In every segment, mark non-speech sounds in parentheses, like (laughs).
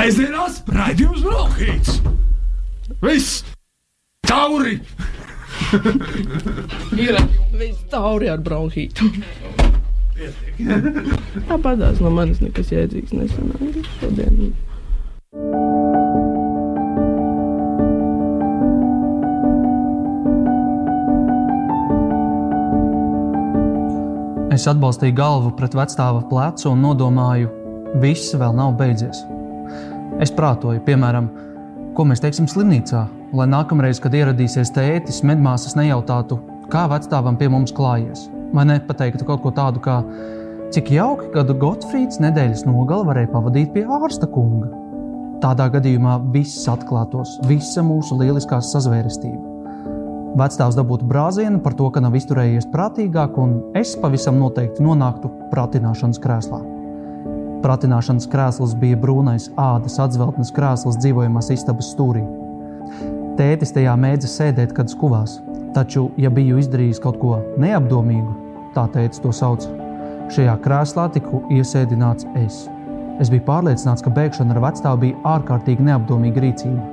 Sēžamās raidījums Brokhīts. Viss! Tauri! Ir viss tauri ar bronhītu. Tāpatās no manis nekas jēdzīgs nesanāca šodien. Es atbalstīju galvu pret vecstāva plecu un nodomāju, viss vēl nav beidzies. Es prātoju, piemēram, ko mēs teiksim slimnīcā, lai nākamreiz, kad ieradīsies tētis, medmāsas nejautātu, kā vecstāvam pie mums klājies. Vai nepateiktu kaut ko tādu, kā cik jauki, kad Gotfrīds nedēļas nogali varēja pavadīt pie ārsta kunga. Tādā gadījumā viss atklātos, visa mūsu lieliskā sazvērestība. Vecstāvs dabūtu brāzienu par to, ka nav izturējies prātīgāk, un es pavisam noteikti nonāktu pratināšanas krēslā. Pratināšanas krēsls bija brūnais ādas atzeltnes krēsls dzīvojamās istabas stūrī. Tētis tajā mēdza sēdēt, kad skuvās, taču, ja biju izdarījis kaut ko neapdomīgu, tā tētis to sauc, šajā krēslā tiku iesēdināts es. Es biju pārliecināts, ka bēgšana ar vecstāvu bija ārkārtīgi neapdomīga rīcība.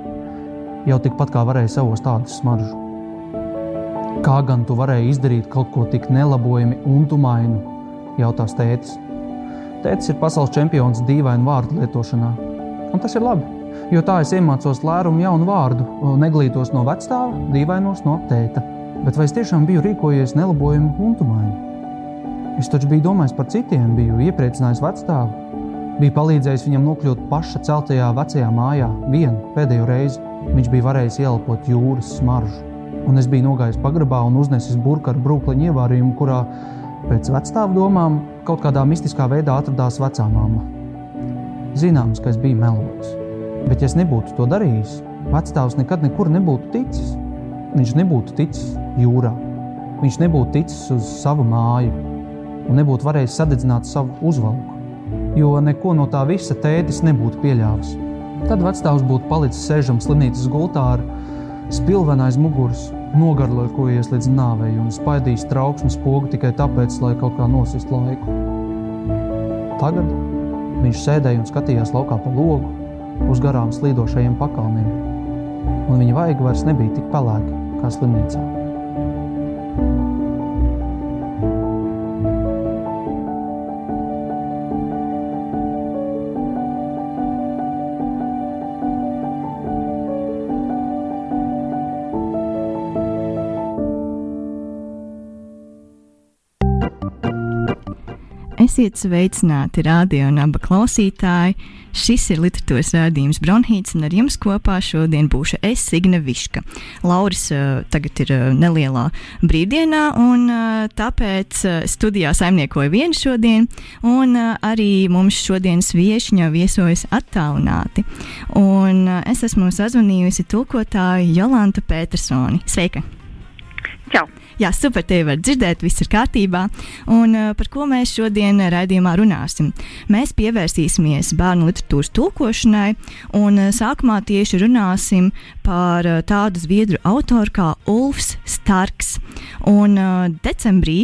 Jau tikpat kā varēja savos tādus smaržus. Kā gan tu varēji izdarīt kaut ko tik nelabojami un tumainu? jautās tētis. Tētis ir pasaules čempions dīvainu vārdu lietošanā. Un tas ir labi, jo tā es iemācos lērumu jaunu vārdu, neglītos no vecstāva, dīvainos no tēta. Bet vai es tiešām biju rīkojies nelabojami un tumaini? Es taču biju domājis par citiem, biju iepriecinājis vecstāvu, biju palīdzējis viņam nokļūt paša celtajā vecajā mājā vienu pēdējo reizi. Viņš bija varējis ielpot jūras smaržu un es biju nogājis pagrabā un uznesis burbuļu ar brūkliņu ievārījumu, kurā pēc vecstāvu domām kaut kādā mistiskā veidā atradās vecā māma. Zināms, ka es biju melojis, bet ja es nebūtu to darījis, vecstāvs nekad nekur nebūtu ticis. Viņš nebūtu ticis jūrā, viņš nebūtu ticis uz savu māju un nebūtu varējis sadedzināt savu uzvalku, jo neko no tā visa tētis nebūtu pieļāvis. Tad vecstāvs būtu palicis sēžams slimnīcas gultā ar spilvenu aiz muguras nogarlakojies līdz nāvei un spaidījis trauksmes pogu tikai tāpēc, lai kaut kā nosist laiku. Tagad viņš sēdēja un skatījās laukā pa logu uz garām slīdošajiem pakalniem, un viņa vaiga vairs nebija tik pelēka kā slimnīcā. Esiet sveicināti, radio un abu klausītāji. Šis ir literatūras rādījums Bronhīts, un ar jums kopā šodien būšu es, Signe Viška. Lauris uh, tagad ir uh, nelielā brīvdienā, un uh, tāpēc uh, studijā saimniekoju vienu šodien, un uh, arī mums šodienas viesiņa viesojas attālināti. Un uh, es esmu sazvanījusi tulkotāju Jolantu Petersoni. Sveika! Čau! Jā, super, te var dzirdēt, viss ir kārtībā. Un uh, par ko mēs šodien raidījumā runāsim? Mēs pievērsīsimies bērnu literatūras tulkošanai, un uh, sākumā tieši runāsim par uh, tādu zviedru autoru kā Ulfs Starks. Un decembrī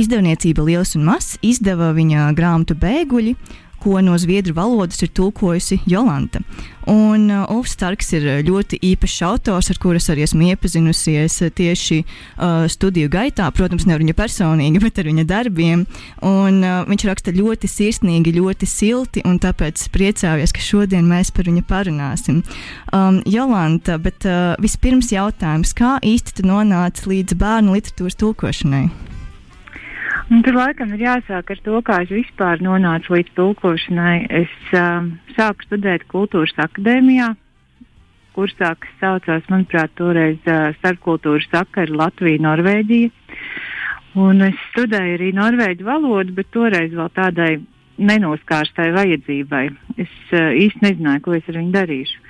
izdevniecība Liels un Mazs izdeva viņa grāmatu Bēguļi ko no zviedru valodas ir tulkojusi Jolanta. Un uh, Ulfs Starks ir ļoti īpašs autors, ar kuru arī esmu iepazinusies tieši uh, studiju gaitā. Protams, ne ar viņa personīgi, (laughs) bet ar viņa darbiem. Un, uh, viņš raksta ļoti sirsnīgi, ļoti silti, un tāpēc priecājos, ka šodien mēs par viņu parunāsim. Um, Jolanta, bet uh, vispirms jautājums, kā īsti tu nonāci līdz bērnu literatūras tulkošanai? Un tur laikam ir jāsāk ar to, kā es vispār nonācu līdz tulkošanai. Es um, sāku studēt kultūras akadēmijā, kursā, kas saucās, manuprāt, toreiz uh, starpkultūras sakara Latvija, Norvēģija. Un es studēju arī norvēģu valodu, bet toreiz vēl tādai nenoskārstai vajadzībai. Es uh, īsti nezināju, ko es ar viņu darīšu.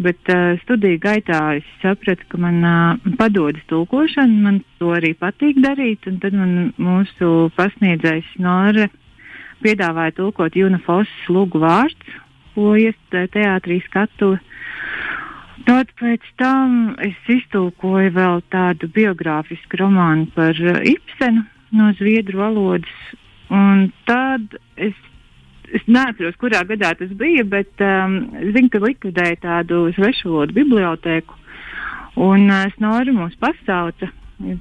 Bet uh, studiju gaitā es sapratu, ka man uh, padodas tulkošana, man to arī patīk darīt. Tad man mūsu pasniedzējs Nora piedāvāja tulkot Junafosas lūgu vārds, ko iestudēja teātrī skatu. Tad pēc tam es iztulkoju vēl tādu biogrāfisku romānu par uh, Ibsenu no zviedru valodas. Un tad es es neatceros, kurā gadā tas bija, bet um, zinu, ka likvidēja tādu svešvalodu bibliotēku. Un uh, Snori mūs pasauca,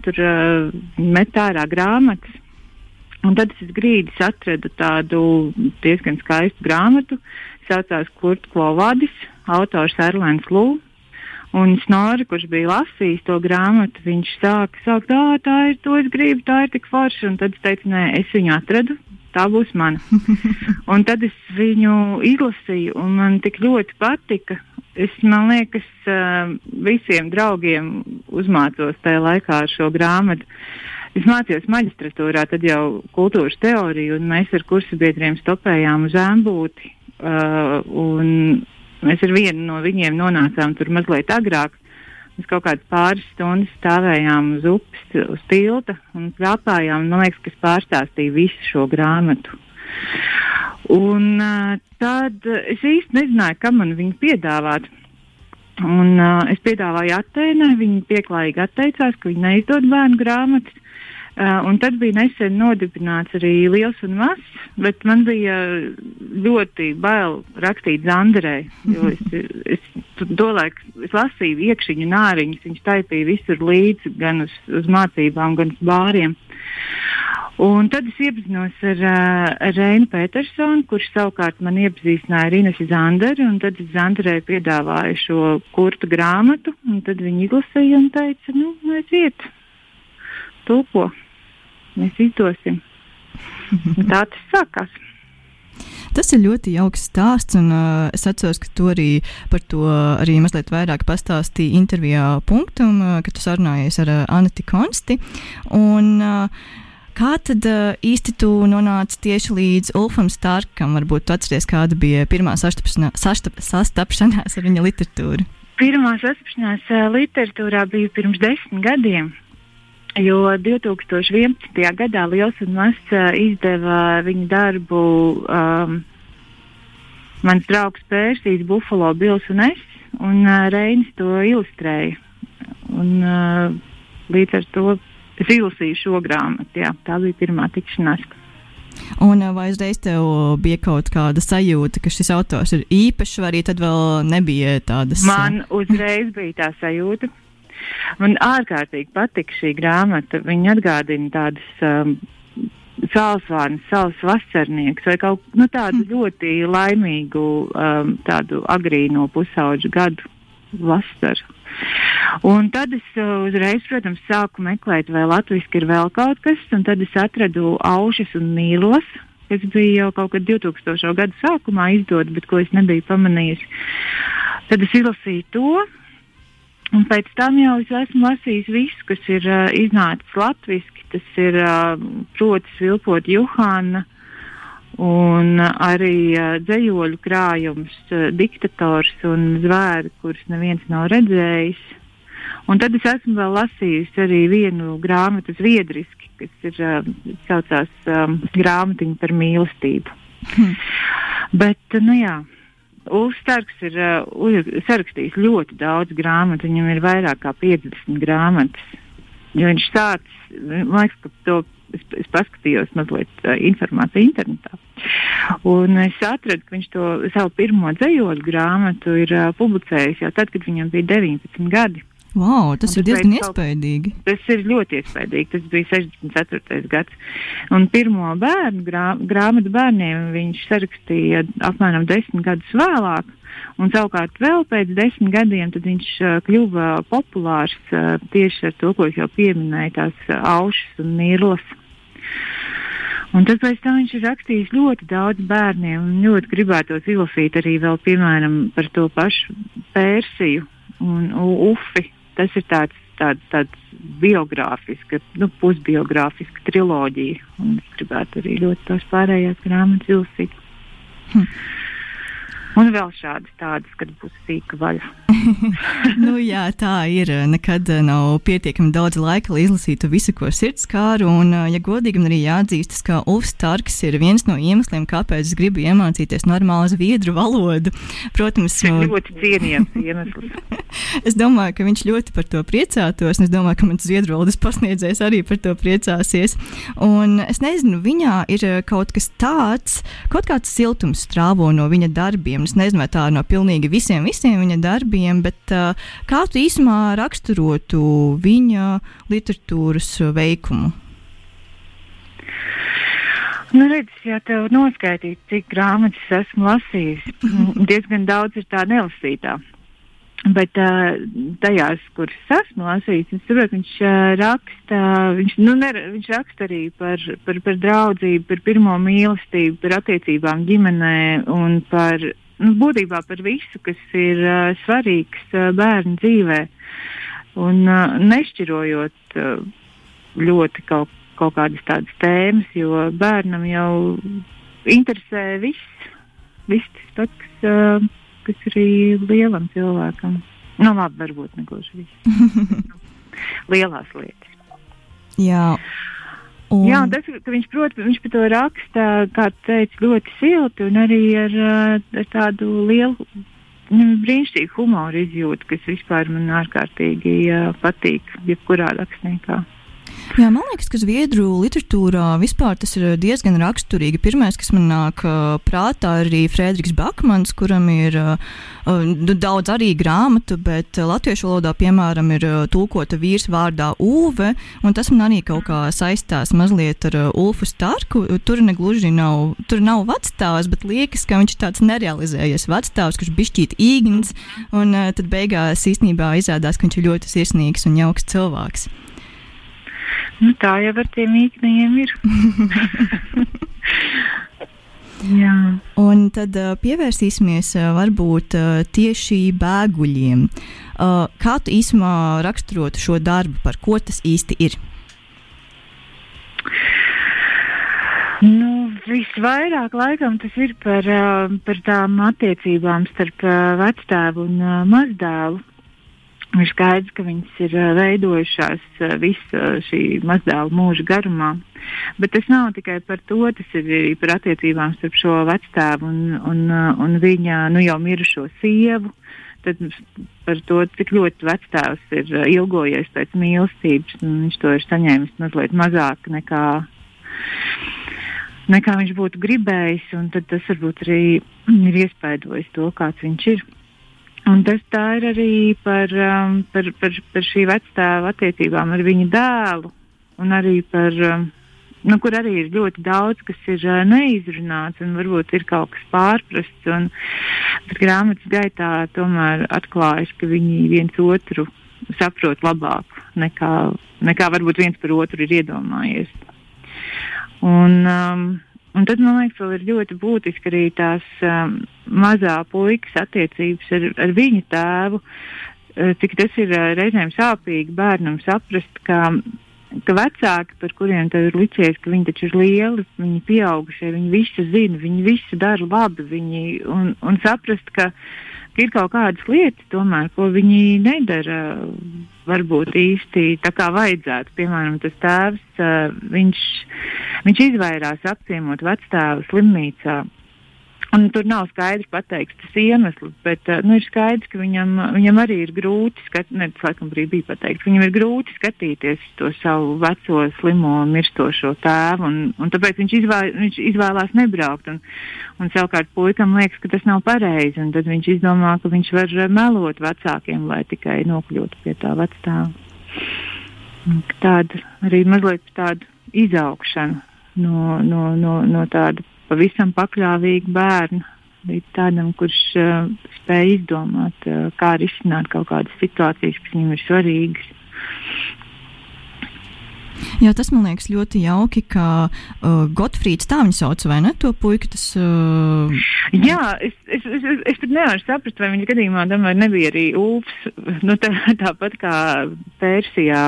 tur uh, met ārā grāmatas. Un tad es grīdis atradu tādu diezgan skaistu grāmatu. Saucās Kurt Klovadis, autors Erlēns Lūks. Un Snori, kurš bija lasījis to grāmatu, viņš sāka, sāka tā, tā ir, to es gribu, tā ir tik forša. Un tad es teicu, nē, es viņu atradu, tā būs mana. (laughs) un tad es viņu izlasīju, un man tik ļoti patika. Es, man liekas, visiem draugiem uzmācos tajā laikā ar šo grāmatu. Es mācījos maģistratūrā, tad jau kultūras teoriju, un mēs ar kursabiedriem stopējām uz ēmbūti. Uh, Mēs ar vienu no viņiem nonācām tur mazliet agrāk. Mēs kaut kādas pāris stundas stāvējām uz upes, uz tilta un plāpājām. Man liekas, kas pārstāstīja visu šo grāmatu. Un uh, tad es īsti nezināju, kam man viņu piedāvāt. Un, uh, es piedāvāju Atēnai, viņi pieklājīgi atteicās, ka viņi neizdod bērnu grāmatas. Uh, un tad bija nesen nodibināts arī liels un mazs, bet man bija ļoti bail rakstīt Zandarei, es, es tolaik es lasīju iekšķiņu nāriņus, viņš taipīja visur līdzi, gan uz, uz mācībām, gan uz bāriem. Un tad es iepazinos ar, ar Reinu Petersonu, kurš savukārt man iepazīstināja ar Inesu Zanderu, tad es Zanderei piedāvāju šo kurtu grāmatu, un tad viņi izlasīja un teica, nu, aiziet tulko. Mēs izdosim. (laughs) Un tā tas sākās. Tas ir ļoti jauks stāsts, un uh, es atceros, ka tu arī par to arī mazliet vairāk pastāstīji intervijā punktam, uh, kad tu sarunājies ar uh, Anati Konsti. Un, uh, Kā tad uh, īsti tu nonāci tieši līdz Ulfam Starkam? Varbūt tu atceries, kāda bija pirmā sastapšanās ar viņa literatūru? Pirmā sastapšanās uh, literatūrā bija pirms desmit gadiem. Jo 2011. gadā Liels un Mazs uh, izdeva viņa darbu um, Mans draugs Pērsīs, Buffalo Bills un es, un uh, Reinis to ilustrēja. Un, uh, līdz ar to es izlasīju šo grāmatu. Jā, tā bija pirmā tikšanās. Un vai uzreiz tev bija kaut kāda sajūta, ka šis autors ir īpašs, vai arī tad vēl nebija tādas? Man uzreiz bija tā sajūta. Man ārkārtīgi patika šī grāmata. Viņa atgādina tādas um, sālsvārnas, sāls vasarnieks vai kaut nu, tādu mm. ļoti laimīgu, um, tādu agrīno pusauģu gadu vasaru. Un tad es uh, uzreiz, protams, sāku meklēt, vai latviešu ir vēl kaut kas, un tad es atradu aušas un mīlas, kas bija jau kaut kad 2000. gada sākumā izdota, bet ko es nebiju pamanījusi. Tad es izlasīju to, Un pēc tam jau es esmu lasījis visu, kas ir uh, iznācis latviešu. Tas ir uh, protams, vilpot Juhana un uh, arī uh, dzējoļu krājums, uh, diktators un zvēri, kurus neviens nav redzējis. Un tad es esmu vēl lasījusi arī vienu grāmatu zviedriski, kas ir uh, saucās um, grāmatiņa par mīlestību. Hmm. Bet, nu jā. Uzstarks ir uh, sarakstījis ļoti daudz grāmatu, viņam ir vairāk kā 50 grāmatas. Viņš sācis, man liekas, ka to es, es paskatījos mazliet uh, informāciju internetā. Un es atradu, ka viņš to savu pirmo dzējoļu grāmatu ir uh, publicējis jau tad, kad viņam bija 19 gadi. Wow, tas un ir diezgan iespaidīgi. Tas ir ļoti iespaidīgi. Tas bija 64. gads. Un pirmo bērnu grā, grāmatu bērniem viņš sarakstīja apmēram desmit gadus vēlāk. Un savukārt vēl pēc desmit gadiem viņš uh, kļuva populārs uh, tieši ar to, ko es jau pieminēju, tās uh, aušas un nirlas. Un tad pēc tam viņš ir rakstījis ļoti daudz bērniem, un ļoti gribētos izlasīt arī vēl, piemēram, par to pašu Persiju un Ufi, tas ir tāds, tāds, tāds biogrāfiska, nu, pusbiogrāfiska triloģija. Un es gribētu arī ļoti tās pārējās grāmatas izlasīt. Hm. Un vēl šādas tādas, kad būs sīka vaļa. (laughs) nu, jā, tā ir. Nekad nav pietiekami daudz laika, lai izlasītu visu, ko sirds kāru. Un, ja godīgi man arī jāatzīstas, ka Ulfs Tarks ir viens no iemesliem, kāpēc es gribu iemācīties normālu zviedru valodu. Protams, tas ir ļoti cienījams iemesls. (laughs) es domāju, ka viņš ļoti par to priecātos, un es domāju, ka mans zviedru valodas pasniedzējs arī par to priecāsies. Un es nezinu, viņā ir kaut kas tāds, kaut kāds siltums strāvo no viņa darbiem. Es nezinu, vai tā ir no pilnīgi visiem, visiem viņa darbiem, bet uh, kā tu īsumā raksturotu viņa literatūras veikumu? Nu, redz, ja tev noskaidīt, cik grāmatas esmu lasījis, diezgan daudz ir tā nelasītā. Bet uh, tajās, kuras esmu lasījis, es saprotu, viņš uh, raksta, viņš, nu, ner, viņš raksta arī par, par, par draudzību, par pirmo mīlestību, par attiecībām ģimenē un par, nu, būtībā par visu, kas ir uh, svarīgs uh, bērnu dzīvē. Un uh, nešķirojot uh, ļoti kaut, kaut kādas tādas tēmas, jo bērnam jau interesē viss, viss tas pats. Uh, kas arī lielam cilvēkam. Nu, labi, varbūt ne gluži viss. (laughs) Lielās lietas. Jā. Un... Jā, tas, ka viņš, prot, viņš par to raksta, kā teica, ļoti silti un arī ar, ar tādu lielu nu, brīnišķīgu humoru izjūtu, kas vispār man ārkārtīgi uh, patīk, jebkurā rakstniekā. Jā, man liekas, ka zviedru literatūrā vispār tas ir diezgan raksturīgi. Pirmais, kas man nāk prātā, ir arī Frēdriks Bakmans, kuram ir uh, daudz arī grāmatu, bet latviešu valodā, piemēram, ir tulkota vīrs vārdā Uve, un tas man arī kaut kā saistās mazliet ar Ulfu Starku. Tur negluži nav, tur nav vecstāvs, bet liekas, ka viņš ir tāds nerealizējies vecstāvs, kurš bišķīt īgns, un tad beigās īstenībā izrādās, ka viņš ir ļoti sirsnīgs un jauks cilvēks. Nu, tā jau ar tiem īknējiem ir. (laughs) Jā. Un tad uh, pievērsīsimies uh, varbūt uh, tieši bēguļiem. Kā tu īsumā raksturotu šo darbu, par ko tas īsti ir? Nu, visvairāk laikam tas ir par, par tām attiecībām starp vecstāvu un mazdēlu. Ir skaidrs, ka viņas ir veidojušās visu šī mazdēla mūža garumā. Bet tas nav tikai par to, tas ir arī par attiecībām starp šo vecstāvu un, un, un viņa nu, jau mirušo sievu. Tad par to, cik ļoti vecstāvs ir ilgojies pēc mīlestības, viņš to ir saņēmis mazliet mazāk nekā, nekā viņš būtu gribējis. Tad tas varbūt arī ir iespaidojis to, kāds viņš ir. Un tas tā ir arī par, um, par, par, par šī vecāta attiecībām ar viņa dēlu, un arī par, um, nu, kur arī ir ļoti daudz, kas ir uh, neizrunāts, un varbūt ir kaut kas pārprasts. Un, bet grāmatas gaitā tomēr atklājas, ka viņi viens otru saprot labāk nekā, nekā varbūt viens par otru ir iedomājies. Un, um, Un tad, man liekas, ir ļoti būtiski arī tās um, mazā puikas attiecības ar, ar viņa tēvu. Uh, cik tas ir uh, reizēm sāpīgi bērnam saprast, ka, ka vecāki, par kuriem tev ir licies, ka viņi taču ir lieli, viņi ir pieaugušie, viņi visu zina, viņi visu dara labi, viņi, un, un saprast, ka, ka ir kaut kādas lietas, tomēr, ko viņi nedara varbūt īsti tā kā vajadzētu. Piemēram, tas tēvs, viņš, viņš izvairās apciemot vecstāvu slimnīcā. Un tur nav skaidri pateikts tas iemesls, bet uh, nu, ir skaidrs, ka viņam, viņam arī ir grūti skatīties, tas laikam bija pateikt, viņam ir grūti skatīties to savu veco, slimo, mirstošo tēvu, un, un tāpēc viņš, izvēl, viņš izvēlās nebraukt. Un, un savukārt puikam liekas, ka tas nav pareizi, un tad viņš izdomā, ka viņš var melot vecākiem, lai tikai nokļūtu pie tā vecāta. Tāda arī mazliet tāda izaugšana no, no, no, no tāda pavisam pakļāvīgu bērnu līdz tādam, kurš uh, spēj izdomāt, uh, kā risināt kaut kādas situācijas, kas viņam ir svarīgas. Jā, tas man liekas ļoti jauki, ka uh, Gotfrīds tā viņu sauc, vai ne? To puiku tas. Uh... Jā, es, es, es, es, es pat nevaru saprast, vai viņa gadījumā tomēr nebija arī Ulfs. (laughs) Nu, tā, tāpat kā Persijā,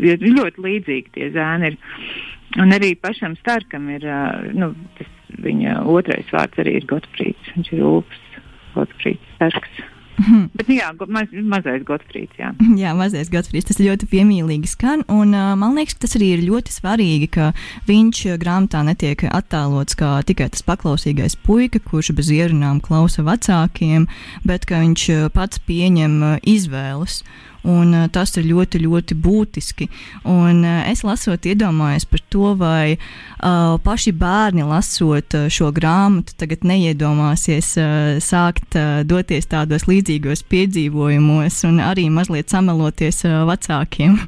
jo ļoti līdzīgi tie zēni ir. Un arī pašam Starkam ir, nu, tas viņa otrais vārds arī ir Gotfrīds. Viņš ir Ulfs, Gotfrīds Starks. Mhm. Bet, jā, maz, mazais Gotfrīds. Jā. jā, mazais Gotfrīds. Tas ļoti piemīlīgi skan. Un, man liekas, ka tas arī ir ļoti svarīgi, ka viņš grāmatā netiek attēlots kā tikai tas paklausīgais puika, kurš bez ierunām klausa vecākiem, bet ka viņš pats pieņem izvēles. Un, uh, tas ir ļoti, ļoti būtiski. Un, uh, es lasot, iedomājos par to, vai uh, paši bērni lasot uh, šo grāmatu, tagad neiedomāsies uh, sākt uh, doties tādos līdzīgos piedzīvojumos un arī mazliet sameloties uh, vecākiem.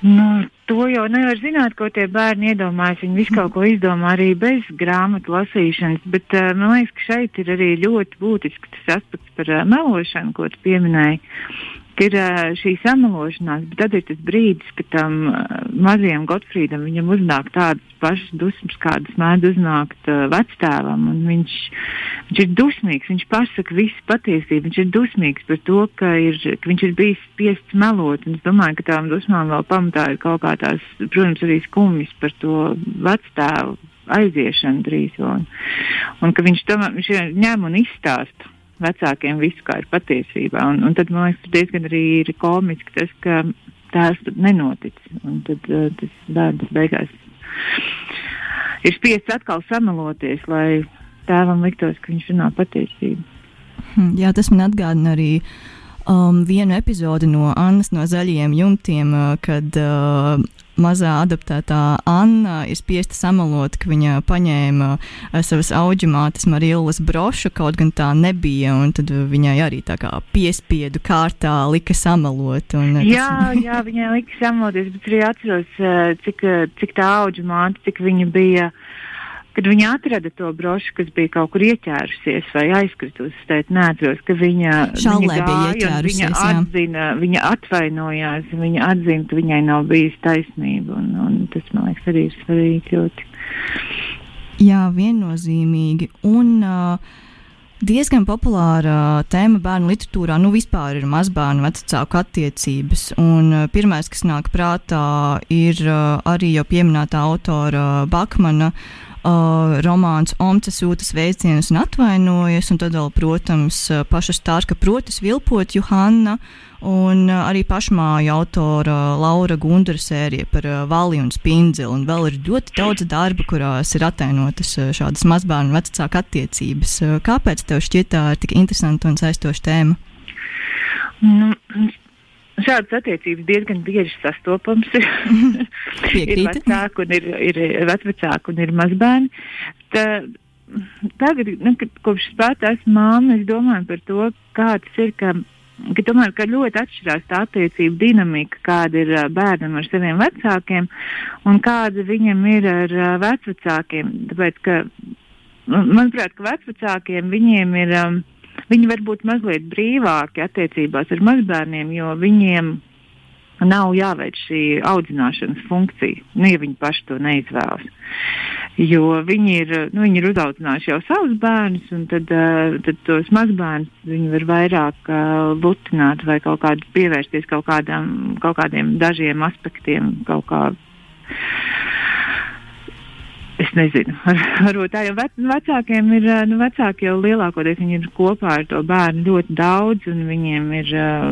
Nu, to jau nevar zināt, ko tie bērni iedomājas. Viņi visu kaut ko izdomā arī bez grāmatu lasīšanas, bet uh, man liekas, ka šeit ir arī ļoti būtisks tas aspekts par uh, melošanu, ko tu pieminēji ir šī samalošanās, bet tad ir tas brīdis, kad tam mazajam Gotfrīdam viņam uznāk tādas pašas dusmas, kādas mēdz uznākt vectēvam. Viņš, viņš ir dusmīgs, viņš pasaka visu patiesību, viņš ir dusmīgs par to, ka, ir, ka viņš ir bijis spiests melot. Es domāju, ka tām dusmām vēl pamatā ir kaut kā tās, protams, arī skumjas par to vectēvu aiziešanu drīz. Un, un ka viņš, viņš ņem un izstāsta vecākiem visu, kā ir patiesībā. Un, un tad man liekas, diezgan arī ir komiski tas, ka tās nenotic. Un tad uh, tas bērns beigās ir spiests atkal samaloties, lai tēvam liktos, ka viņš runā patiesību. Hm, jā, tas man atgādina arī um, vienu epizodi no Annas no zaļajiem jumtiem, uh, kad uh, mazā adaptētā Anna ir spiesta samalot, ka viņa paņēma uh, savas auģimātes Marillas brošu, kaut gan tā nebija, un tad viņai arī tā kā piespiedu kārtā lika samalot. Un, uh, jā, tas... (laughs) jā, viņai lika samaloties, bet arī atceros, uh, cik, cik tā auģimāte, cik viņa bija. Uh, Kad viņa atrada to brošu, kas bija kaut kur ieķērusies vai aizkritusi, tad neatceros, ka viņa, viņa gāja, viņa atzina, viņa atvainojās, viņa atzina, ka viņai nav bijis taisnība. Un, un tas, man liekas, arī ir svarīgi ļoti. Jā, viennozīmīgi. Un, uh, Diezgan populāra tēma bērnu literatūrā, nu vispār ir mazbērnu vecāku attiecības. Un pirmais, kas nāk prātā, ir arī jau pieminētā autora Bakmana uh, romāns Omca sūtas veicienus un atvainojas, un tad vēl, protams, paša Stārka protas vilpot Johanna. Un uh, arī pašmāju autora Laura Gundara sērija par uh, Vali un Spindzeli. Un vēl ir ļoti daudz darba, kurās ir attēlotas uh, šādas mazbērnu vecāku attiecības. Uh, kāpēc tev šķiet tā ir tik interesanta un saistoša tēma? Nu, Šādas attiecības diezgan bieži sastopamas. (laughs) ir vecāki un ir, ir vecvecāki un ir mazbērni. Tā, tagad, nu, kopš spēta esmu māma, es domāju par to, kā tas ir, ka, ka tomēr ka ļoti atšķirās tā attiecība dinamika, kāda ir bērnam ar saviem vecākiem un kāda viņam ir ar vecvecākiem. Tāpēc, ka, manuprāt, ka vecvecākiem viņiem ir. Um, viņi var būt mazliet brīvāki attiecībās ar mazbērniem, jo viņiem nav jāveic šī audzināšanas funkcija, nu, ja viņi paši to neizvēlas. Jo viņi ir, nu, viņi ir uzauguši jau savus bērnus, un tad, uh, tad tos mazbērnus viņi var vairāk uh, lutināt vai kaut kādā pievērsties kaut, kādām, kaut kādiem dažiem aspektiem, kaut kā Es nezinu, varbūt tā jau vec, vecākiem ir, nu, vecāki jau lielākoties ir kopā ar to bērnu ļoti daudz, un viņiem ir uh,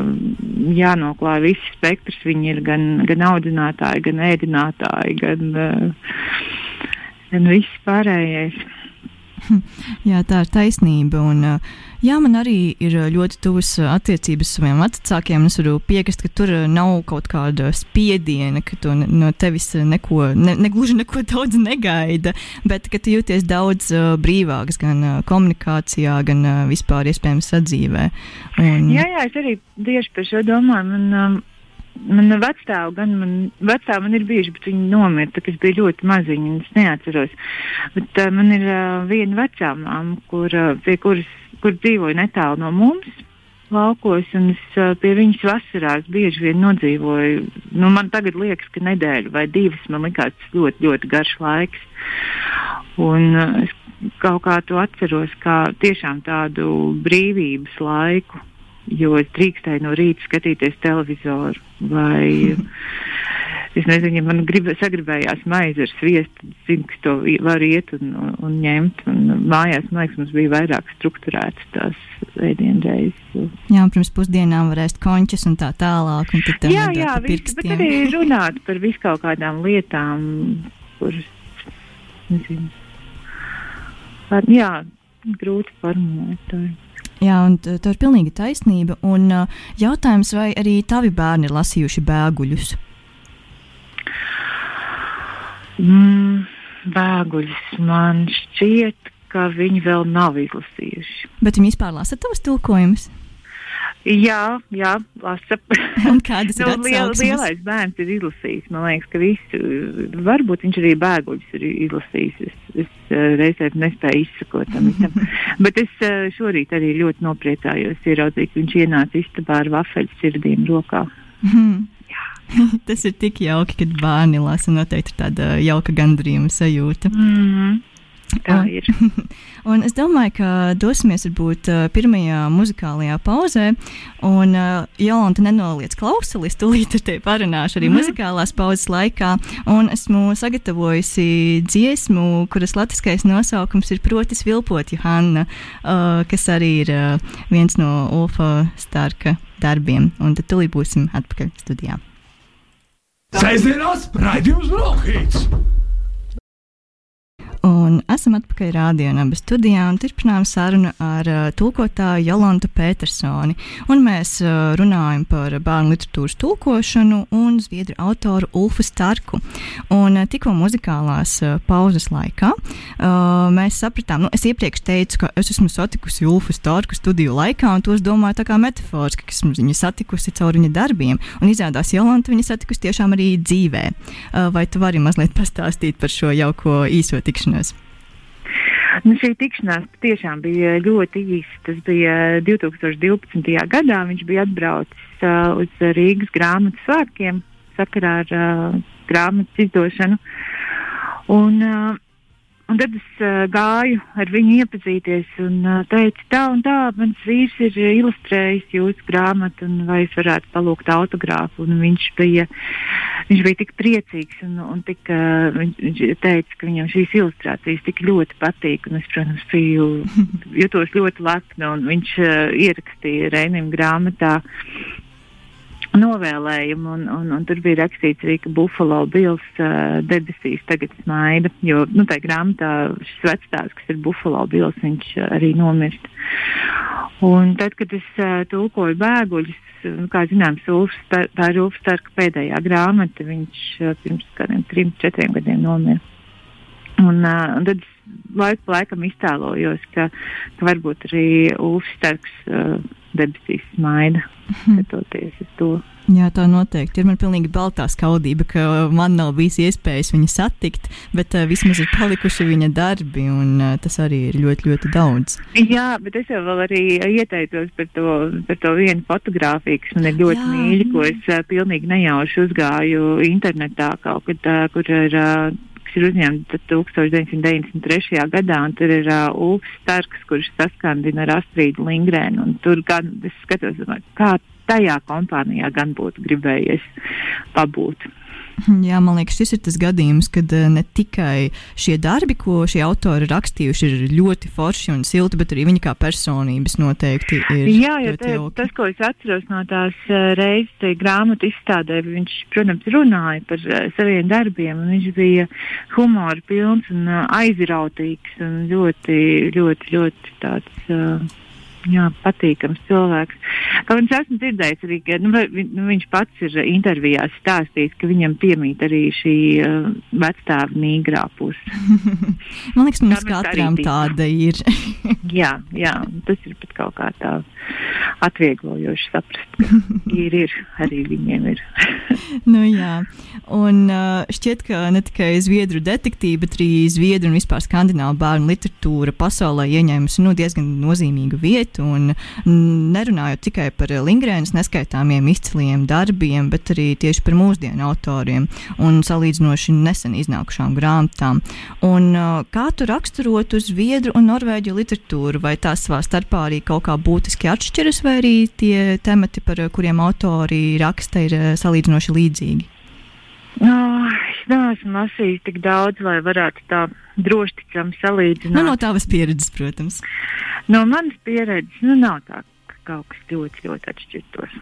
jānoklāj viss spektrs. Viņi ir gan, gan audzinātāji, gan ēdinātāji, gan, uh, gan viss pārējais. (laughs) Jā, tā ir taisnība. Un, jā, man arī ir ļoti tuvas attiecības ar saviem vecākiem. Es varu piekrist, ka tur nav kaut kāda spiediena, ka tu no tevis neko, ne, ne gluži neko daudz negaida, bet ka tu jūties daudz uh, brīvāks gan uh, komunikācijā, gan uh, vispār iespējams sadzīvē. Un... Jā, jā, es arī tieši par šo domāju. Man, um, Man vecāki, gan man, vecāki man ir bijuši, bet viņi nomira, tad es biju ļoti maziņa, un es neatceros. Bet uh, man ir uh, viena vecā māma, kur, uh, kuras kur dzīvoja netālu no mums, laukos, un es uh, pie viņas vasarās bieži vien nodzīvoju. Nu, man tagad liekas, ka nedēļa vai divas man likās ļoti, ļoti garš laiks. Un uh, es kaut kā to atceros kā tiešām tādu brīvības laiku jo es drīkstēju no rīta skatīties televizoru. Vai, (laughs) Es nezinu, ja man grib, sagribējās maizi ar sviestu, zinu, ka to var iet un, un, un ņemt. Un mājās, man liekas, mums bija vairāk strukturētas tās ēdienreizes. Jā, un pirms pusdienām var ēst končus un tā tālāk. Un tad jā, jā, visu, bet arī runāt par visu kaut kādām lietām, kuras, nezinu, par, jā, grūti formulēt. Jā, un tā ir pilnīgi taisnība. Un jautājums, vai arī tavi bērni ir lasījuši bēguļus? Mm, bēguļus man šķiet, ka viņi vēl nav izlasījuši. Bet viņi vispār lasa tavus tulkojumus? Jā, jā, lasa. Kādas (laughs) nu, ir liel, lielais bērns ir izlasījis. Man liekas, ka visu, varbūt viņš arī bēguļus ir izlasījis. Es, es eh, reizēm nespēju izsakot tam visam. (laughs) Bet es eh, šorīt arī ļoti nopriecājos ieraudzīt, ka viņš ienāca istabā ar vafeļu sirdīm rokā. Mm. (laughs) Tas ir tik jauki, kad bērni lasa. Noteikti ir tāda jauka gandrījuma sajūta. Mm -hmm. Tā ir. (laughs) un es domāju, ka dosimies varbūt pirmajā muzikālajā pauzē. Un uh, Jolanta nenoliedz klausulis, tūlīt ar tevi parunāšu arī mm. muzikālās pauzes laikā. Un esmu sagatavojusi dziesmu, kuras latviskais nosaukums ir Protis Vilpot Johanna, uh, kas arī ir uh, viens no Ulfa Starka darbiem. Un tad tūlīt būsim atpakaļ studijā. Sēdzienās raidījums Brokhīts! Un esam atpakaļ rādījumā, studijā un turpinām sarunu ar uh, tulkotāju Jolantu Petersoni. Un mēs uh, runājam par bērnu literatūras tulkošanu un zviedru autoru Ulfu Starku. Un uh, tikko muzikālās uh, pauzes laikā uh, mēs sapratām, nu, es iepriekš teicu, ka es esmu satikusi Ulfu Starku studiju laikā, un to es domāju tā kā metaforiski, ka esmu viņu satikusi caur viņa darbiem. Un izrādās Jolanta viņa satikusi tiešām arī dzīvē. Uh, vai tu vari mazliet pastāstīt par šo jauko īso tikšanos? Tikšanās? Nu, šī tikšanās tiešām bija ļoti īsa. Tas bija 2012. gadā. Viņš bija atbraucis uh, uz Rīgas grāmatu svētkiem sakarā ar uh, grāmatas izdošanu. Un, uh, Un tad es uh, gāju ar viņu iepazīties un uh, teicu, tā un tā, mans vīrs ir ilustrējis jūsu grāmatu, un vai es varētu palūgt autogrāfu. Un viņš bija, viņš bija tik priecīgs, un, un tik, uh, viņš, viņš teica, ka viņam šīs ilustrācijas tik ļoti patīk. Un es, protams, biju (laughs) jutos ļoti lepna, un viņš uh, ierakstīja Reinim grāmatā novēlējumu, un, un, un tur bija rakstīts arī, ka Buffalo Bills uh, debesīs tagad smaida, jo, nu, tā grāmatā šis vectās, kas ir Buffalo Bills, viņš uh, arī nomirst. Un tad, kad es uh, tulkoju bēguļus, nu, kā zināms, Ulfs, tā, tā ir Ulfs Starka pēdējā grāmata, viņš uh, pirms kādiem trim, četriem gadiem nomira. Un, uh, un tad es laiku pa laikam iztēlojos, ka, ka varbūt arī Ulfs Starks uh, debesīs smaida. Skatoties uz to. Jā, tā noteikti ir. Man pilnīgi baltā skaudība, ka man nav bijis iespējas viņu satikt, bet uh, vismaz ir palikuši viņa darbi, un uh, tas arī ir ļoti, ļoti daudz. Jā, bet es jau arī ieteicos par to, par to vienu fotografiju, kas man ir ļoti mīļa, ko es uh, pilnīgi nejauši uzgāju internetā kaut kad, uh, kur ir. Uh, kas ir uzņemta 1993. gadā, un tur ir uh, Ulfs Starks, kurš saskandina ar Astrīdu Lingrēnu. Tur gan es skatos, kā tajā kompānijā gan būtu gribējies pabūt. (clears throat) Jā, man liekas, šis ir tas gadījums, kad eh, ne tikai šie darbi, ko šie autori rakstījuši, ir ļoti forši un silti, bet arī viņi kā personības noteikti ir. Jā, jo te, tas, ko es atceros no tās uh, reizes grāmatu izstādē, viņš, protams, runāja par uh, saviem darbiem, un viņš bija humora pilns un aizrautīgs un ļoti, ļoti, ļoti tāds. Uh, jā, patīkams cilvēks. Kaut gan es esmu dzirdējis arī, ka nu, nu, viņš pats ir intervijās stāstījis, ka viņam piemīt arī šī uh, vecstāva nīgrā puse. (laughs) Man liekas, mums katram tāda ir. (laughs) jā, jā, tas ir pat kaut kā tā atvieglojoši saprast, ka (laughs) ir, ir arī viņiem ir. (laughs) nu, jā, un šķiet, ka ne tikai zviedru detektīva, bet arī zviedru un vispār skandināvu bērnu literatūra pasaulē ieņēmusi nu, diezgan nozīmīgu vietu vietu. Un nerunājot tikai par Lingrēnas neskaitāmiem izciliem darbiem, bet arī tieši par mūsdienu autoriem un salīdzinoši nesen iznākušām grāmatām. Un, kā tu raksturotu zviedru un norvēģu literatūru? Vai tās savā starpā arī kaut kā būtiski atšķiras, vai arī tie temati, par kuriem autori raksta, ir salīdzinoši līdzīgi? No, es neesmu lasījis tik daudz, lai varētu tā drošticam salīdzināt. Nu, no tavas pieredzes, protams. No manas pieredzes, nu, nav tā, ka kaut kas ļoti, ļoti atšķirtos.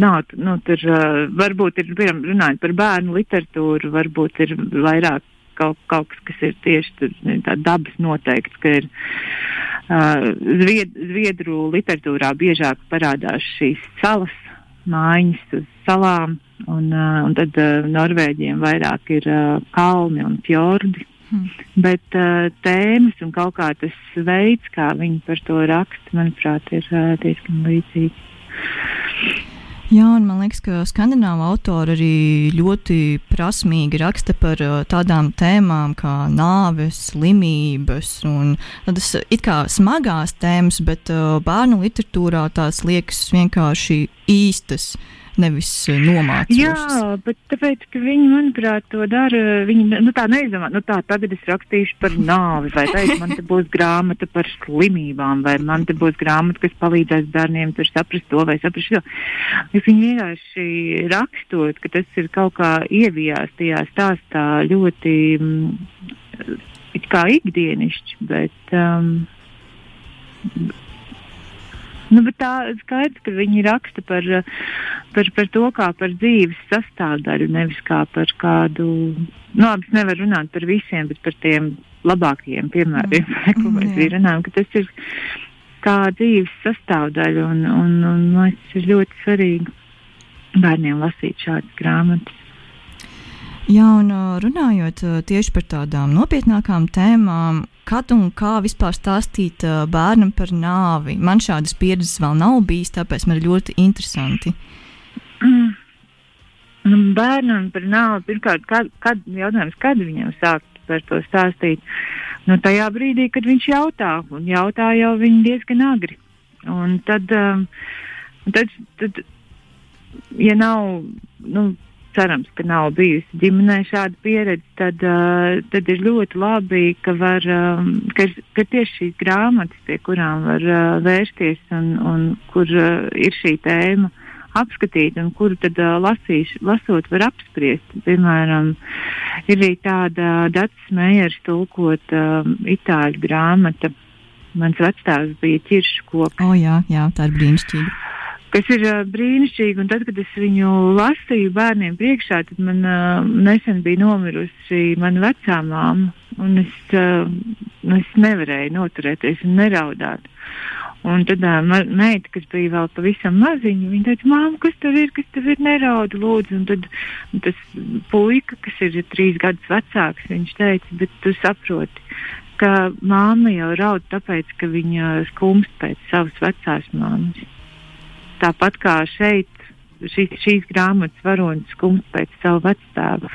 Nav, nu, tur uh, varbūt ir, runājot par bērnu literatūru, varbūt ir vairāk kaut, kaut kas, kas ir tieši tur, tā dabas noteikts, ka ir zvied, zviedru literatūrā biežāk parādās šīs salas mājiņas uz salām, un, un tad Norvēģiem vairāk ir kalni un fjordi. Hmm. Bet uh, tēmas un kaut kā tas veids, kā viņi par to raksta, manuprāt, ir uh, diezgan līdzīgs. Jā, un man liekas, ka skandināvu autori arī ļoti prasmīgi raksta par uh, tādām tēmām kā nāves, slimības un tādas uh, it kā smagās tēmas, bet uh, bērnu literatūrā tās liekas vienkārši īstas, nevis uh, nomācošas. Jā, bet tāpēc, ka viņi, manuprāt, to dara, viņi nu, tā neizdomā, nu tā tagad es rakstīšu par (laughs) nāvi, vai tā man te būs grāmata par slimībām, vai man te būs grāmata, kas palīdzēs bērniem tur saprast to vai saprast to. Ja viņi vienkārši rakstot, ka tas ir kaut kā ievijās tajā stāstā ļoti mm, it kā ikdienišķi, bet. Um, (laughs) Nu, tā skaidrs, ka viņi raksta par, par, par to kā par dzīves sastāvdaļu, nevis kā par kādu. Nu, labi, es nevaru runāt par visiem, bet par tiem labākajiem piemēriem, mm. ko mēs Jā. runājam, ka tas ir kā dzīves sastāvdaļa un, un, un man liekas, tas ir ļoti svarīgi bērniem lasīt šādas grāmatas. Jā, un uh, runājot uh, tieši par tādām nopietnākām tēmām, kad un kā vispār stāstīt uh, bērnam par nāvi. Man šādas pieredzes vēl nav bijis, tāpēc man ir ļoti interesanti. (clears throat) Nu, Bērnam par naudu pirmkārt, kad, kad, jautājums, kad viņam sākt par to stāstīt? Nu, tajā brīdī, kad viņš jautā, un jautā jau viņi diezgan agri. Un tad, um, tad, tad, ja nav, nu, cerams, ka nav bijusi ģimenē šāda pieredze, tad, uh, tad ir ļoti labi, ka, var, um, ka, ka tieši šīs grāmatas, pie kurām var uh, vērsties un, un kur uh, ir šī tēma apskatīt un kuru tad uh, lasīš, lasot var apspriest. Piemēram, ir arī tāda Dats Meijers tulkot um, itāļu grāmata. Mans vecāks bija ķiršu koks O, jā, jā, tā ir brīnišķīga. Kas ir uh, brīnišķīgi. Un tad, kad es viņu lasīju bērniem priekšā, tad man uh, nesen bija nomirusi mana vecā māma. Es, uh, es nevarēju noturēties un neraudāt. Un tad uh, meita, kas bija vēl pavisam maziņa, viņa teica, māma, kas tev ir, kas tev ir, nerauda, lūdzu. Un tad un tas puika, kas ir trīs gadus vecāks, viņš teica, bet tu saproti, ka māma jau raud tāpēc, ka viņa skumst pēc savas vecās māmas tāpat kā šeit, šī, šīs grāmatas varonis skums pēc savu vecstāvu.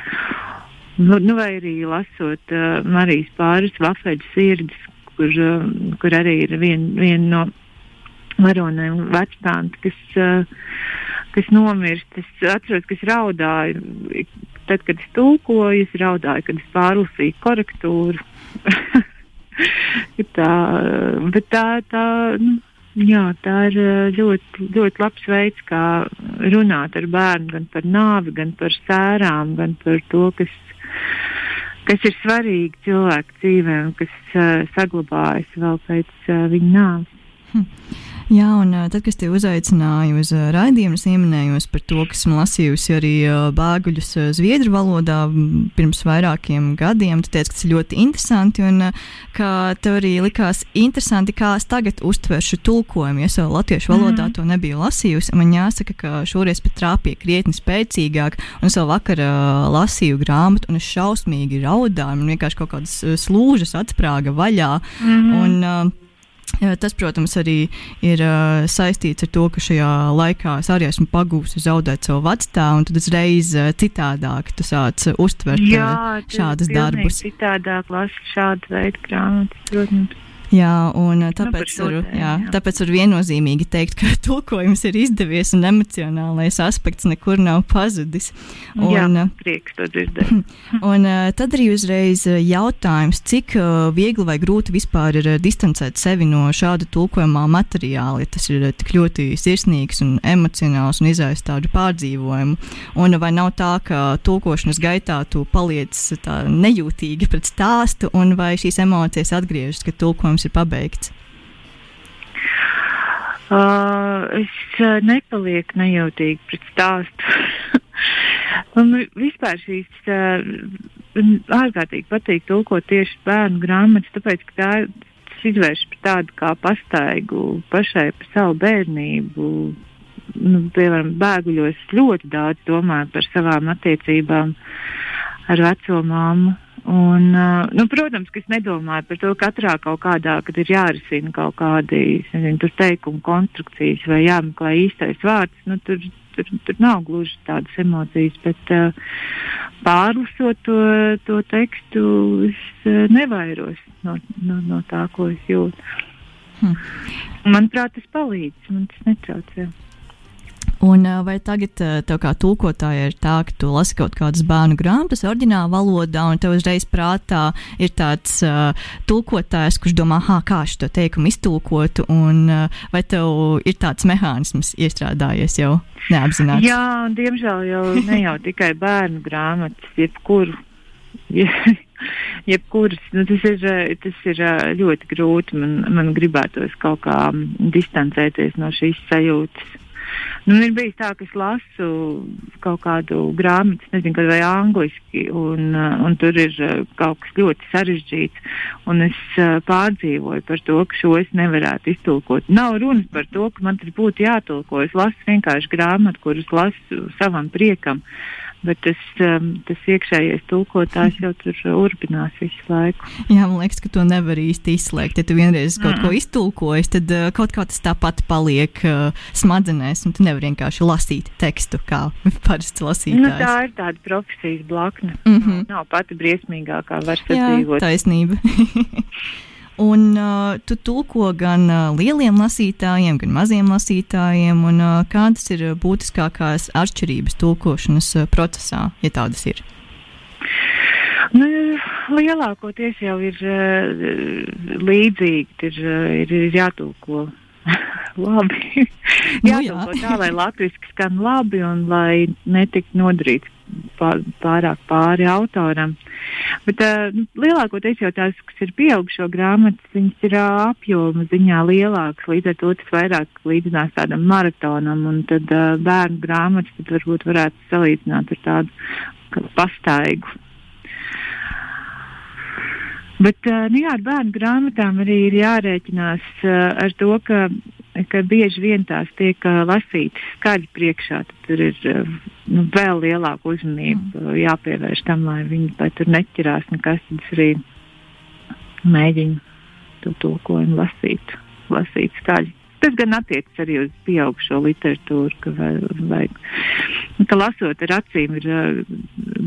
Nu, nu, vai arī lasot uh, Marijas pāris vafeļu sirdis, kur, uh, kur arī ir viena vien no varonēm vectānta, kas, uh, kas nomirst. Es atceros, ka es raudāju, tad, kad es tulkoju, es raudāju, kad es pārlasīju korektūru. (laughs) tā, bet tā, tā, nu, Jā, tā ir ļoti, ļoti labs veids, kā runāt ar bērnu gan par nāvi, gan par sērām, gan par to, kas, kas ir svarīgi cilvēku dzīvē un kas uh, saglabājas vēl pēc uh, viņa nāves. Jā, un tad, kad te uzaicināju uz raidījumu, es pieminējos par to, ka esmu lasījusi arī bēguļus zviedru valodā pirms vairākiem gadiem. Tu teici, ka tas ir ļoti interesanti, un ka tev arī likās interesanti, kā es tagad uztveršu tulkojumu. Es jau latviešu valodā Mhm. to nebiju lasījusi. Man jāsaka, ka šoreiz pat trāpīja krietni spēcīgāk, un es vēl vakar ā, lasīju grāmatu, un es šausmīgi raudāju. Man vienkārši kaut kādas slūžas atsprāga vaļā. Mhm. Un, uh, Tas, protams, arī ir uh, saistīts ar to, ka šajā laikā es arī esmu pagūsi zaudēt savu vecstāvu, un tad uzreiz uh, citādāk tu sāc uztvert Jā, šādas darbus. Citādāk lasu šādu veidu grāmatas, protams. Jā, un uh, Nu, tāpēc, var, tēmu, jā, tāpēc var viennozīmīgi teikt, ka tulkojums ir izdevies un emocionālais aspekts nekur nav pazudis. Un, Jā, uh, prieks to dzirdēt. (clears throat) Un uh, tad arī uzreiz jautājums, cik viegli vai grūti vispār ir distancēt sevi no šāda tulkojumā materiāla, ja tas ir tik ļoti sirsnīgs un emocionāls un izraisa tādu pārdzīvojumu. Un vai nav tā, ka tulkošanas gaitā tu paliec tā nejūtīgi pret stāstu, un vai šīs emocijas atgriežas, kad tulkojums ir pabeigts? Uh, es uh, nepalieku nejūtīgi pret stāstu. (laughs) Man vispār šīs uh, ārkārtīgi patīk tulkot tieši bērnu grāmatas, tāpēc, ka tā izvērš par tādu kā pastaigu pašai par savu bērnību. Nu, piemēram, bēguļos ļoti daudz domāju par savām attiecībām ar veco māmu. Un, uh, nu, protams, ka es nedomāju par to katrā kaut kādā, kad ir jārisina kaut kādi nezinu, teikumu konstrukcijas vai jāmeklē īstais vārds. Nu, tur, tur, tur nav gluži tādas emocijas, bet uh, pārlasot to, to tekstu, es uh, nevairos no, no, no tā, ko es jūtu. Hm. Manuprāt, tas palīdz, man tas netraucē. Un vai tagad tev kā tulkotājai ir tā, ka tu lasi kaut kādas bērnu grāmatas oriģinālā valodā, un tev uzreiz prātā ir tāds uh, tulkotājs, kurš domā, kā šo teikumu iztulkotu, un uh, vai tev ir tāds mehānisms iestrādājies jau neapzināti? Jā, diemžēl jau ne jau tikai bērnu grāmatas, jebkuru. (laughs) Jebkuras, nu, tas, ir, tas ir ļoti grūti. Man, man gribētos kaut kā distancēties no šīs sajūtas. Nu, ir bijis tā, ka es lasu kaut kādu grāmatu, nezinu, vai angliski, un, uh, un tur ir uh, kaut kas ļoti sarežģīts, es uh, pārdzīvoju par to, ka šo es nevarētu iztulkot. Nav runas par to, ka man tur būtu jātulko. Es lasu vienkārši grāmatu, kuras lasu savam priekam. Bet tas, um, tas iekšējais tulkotājs jau tur urbinās visu laiku. Jā, man liekas, ka to nevar īsti izslēgt. Ja tu vienreiz kaut ko iztulkojies, tad uh, kaut kā tas tāpat paliek uh, smadzenēs, un tu nevari vienkārši lasīt tekstu kā (laughs) parasts lasītājs. Nu, tā ir tāda profesijas blakne. Mm -hmm. Nav pati briesmīgākā var Jā, sadzīvot. taisnība. (laughs) Un uh, tu tulko gan uh, lieliem lasītājiem, gan maziem lasītājiem. Un, uh, kādas ir uh, būtiskākās atšķirības tulkošanas uh, procesā, ja tādas ir? Nu, lielākoties jau ir uh, līdzīgi. Ir, uh, ir, ir jātulko (laughs) labi. Nu, jātulko jā. tā, lai latviešu skan labi un lai netiktu nodarīts pārāk pāri autoram. Bet uh, nu, lielākoties jau tās, kas ir pieaugušo grāmatas, viņas ir uh, apjoma ziņā lielākas. Līdz ar to tas vairāk līdzinās tādam maratonam, un tad uh, bērnu grāmatas varbūt varētu salīdzināt ar tādu pastaigu. Bet nu jā, ar bērnu grāmatām arī ir jārēķinās ar to, ka, ka bieži vien tās tiek lasītas skaļi priekšā. Tur ir nu, vēl lielāka uzmanība jāpievērš tam, lai viņi lai tur neķerās nekas. Tad es arī mēģinu to tulkojumu lasīt, lasīt skaļi. Tas gan attiecas arī uz pieaugušo literatūru, ka, vai, vai, ka lasot ar acīm ir uh,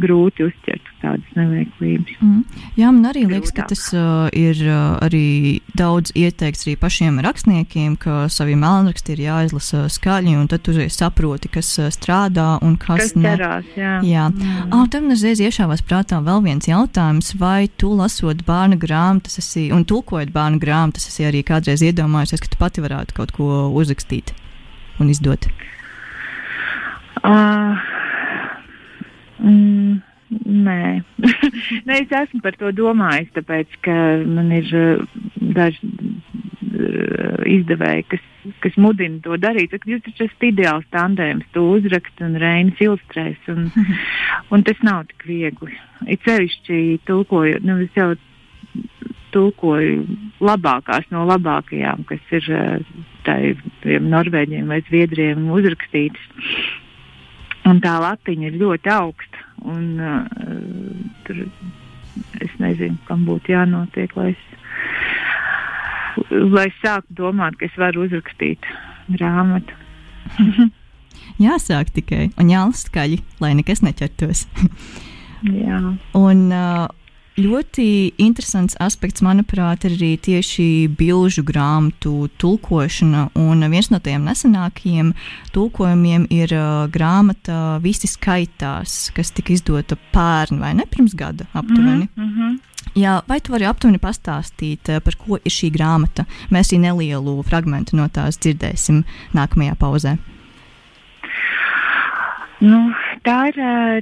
grūti uztvert tādas neveiklības. Mm. Jā, man arī liekas, ka tas uh, ir uh, arī daudz ieteikts arī pašiem rakstniekiem, ka saviem mēlnrakstiem ir jāizlasa skaļi, un tad tu saproti, kas uh, strādā un kas, Kas ne. ķerās, jā. Jā, oh, tam uzreiz iešāvās prātā vēl viens jautājums. Vai tu lasot bērnu grāmatas, esi, un tulkojot bērnu grāmatas, esi arī kādreiz iedomājusies, ka tu pati varētu kaut ko uzrakstīt un izdot? Uh, mm, nē. (laughs) nē, es esmu par to domājis, tāpēc ka man ir uh, daži uh, izdevēji, kas, kas mudina to darīt. Saka, Jūs taču esat ideāls tandēms, tu uzrakst un reinis ilustrēs, un, (laughs) un tas nav tik viegli. It sevišķi tulkojot, nu, es jau tulkoju labākās no labākajām, kas ir uh, tādiem norvēģiem vai zviedriem uzrakstītas. Un tā latiņa ir ļoti augsta. Un, uh, tur es nezinu, kam būtu jānotiek, lai es, lai es sāktu domāt, ka es varu uzrakstīt grāmatu. (laughs) Jāsāk tikai un jālasa skaļi, lai nekas neķertos. (laughs) Jā. un, uh, ļoti interesants aspekts, manuprāt, ir arī tieši bilžu grāmatu tulkošana. Un viens no tiem nesenākajiem tulkojumiem ir uh, grāmata Visi skaitās, kas tika izdota pērn vai ne pirms gada aptuveni. Mm -hmm. Jā, vai tu vari aptuveni pastāstīt, par ko ir šī grāmata? Mēs arī nelielu fragment no tās dzirdēsim nākamajā pauzē. Nu, tā, ir,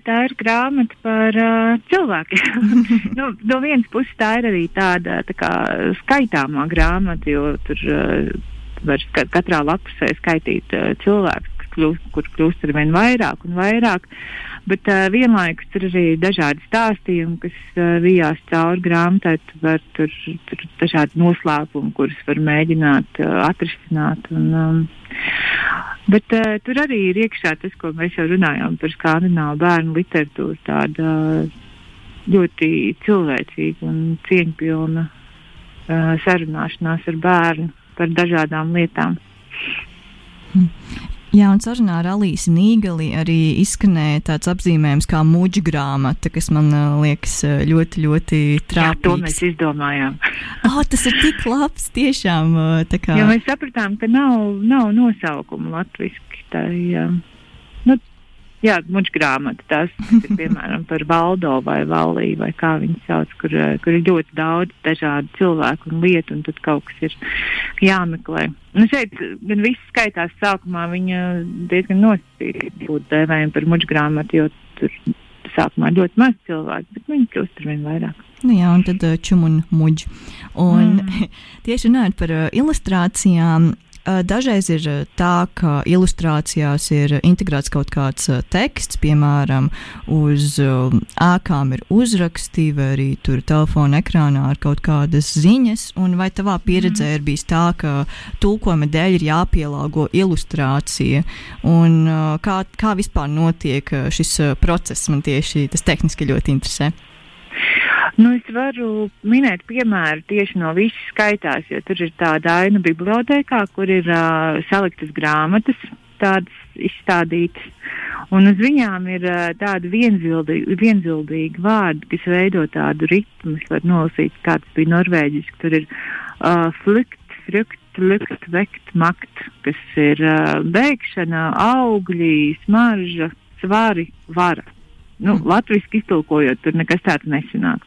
tā ir grāmata par uh, cilvēkiem. (laughs) nu, no vienas puses, tā ir arī tāda tā kā, skaitāmā grāmata, jo tur uh, var katrā lapusē skaitīt uh, cilvēkus, kļūst, kur kļūst ar vien vairāk un vairāk. Bet uh, vienlaikus ir arī dažādi stāstījumi, kas uh, vijās cauri grāmatai. Tur var tur, tur dažādi noslēpumi, kurus var mēģināt uh, atrisināt. Un, um, Bet uh, tur arī ir iekšā tas, ko mēs jau runājām par skandināvu bērnu literatūru. Tāda ļoti cilvēcīga un cieņpilna uh, sarunāšanās ar bērnu par dažādām lietām. Jā, un sarunā ar Alīsu Nīgali arī izskanēja tāds apzīmējums kā muģa grāmata, kas man liekas ļoti, ļoti trāpīgs. Jā, to mēs izdomājām. oh, (laughs) tas ir tik labs, tiešām. Kā... Jo mēs sapratām, ka nav, nav nosaukuma latviski. Tā, jā. Jā, muģa grāmata. Tas ir piemēram par Valdo vai Vallī, vai kā viņi sauc, kur, kur ir ļoti daudz dažādu cilvēku un lietu, un tad kaut kas ir jāmeklē. Nu, šeit gan viss skaitās sākumā, viņa diezgan nosacīti būtu dēvējama par muģa grāmatu, jo tur sākumā ļoti maz cilvēku, bet viņi kļūst ar vien vairāk. Nu jā, un tad čum un muģi. Un mm. (laughs) tieši runājot par uh, ilustrācijām, Dažreiz ir tā, ka ilustrācijās ir integrēts kaut kāds teksts, piemēram, uz ēkām ir uzraksti, vai arī tur telefona ekrānā ir kaut kādas ziņas. Vai tavā pieredzē mm. ir bijis tā, ka tulkojuma dēļ ir jāpielāgo ilustrācija? Un, kā, kā vispār notiek šis process? Man tieši tas tehniski ļoti interesē. Nu, es varu minēt piemēru tieši no visas skaitās, jo tur ir tāda ainu bibliotēkā, kur ir uh, saliktas grāmatas, tādas izstādītas. Un uz viņām ir uh, tādi vienzildīgi, vienzildīgi vārdi, kas veido tādu ritmu. Es varu nolasīt, kāds bija norvēģiski. Tur ir uh, flikt, frukt, lukt, vekt, makt, kas ir uh, bēgšana, augļi, smarža, svari, vara. Nu, mm. Latvijas iztulkojot, tur nekas tāds nesanāk.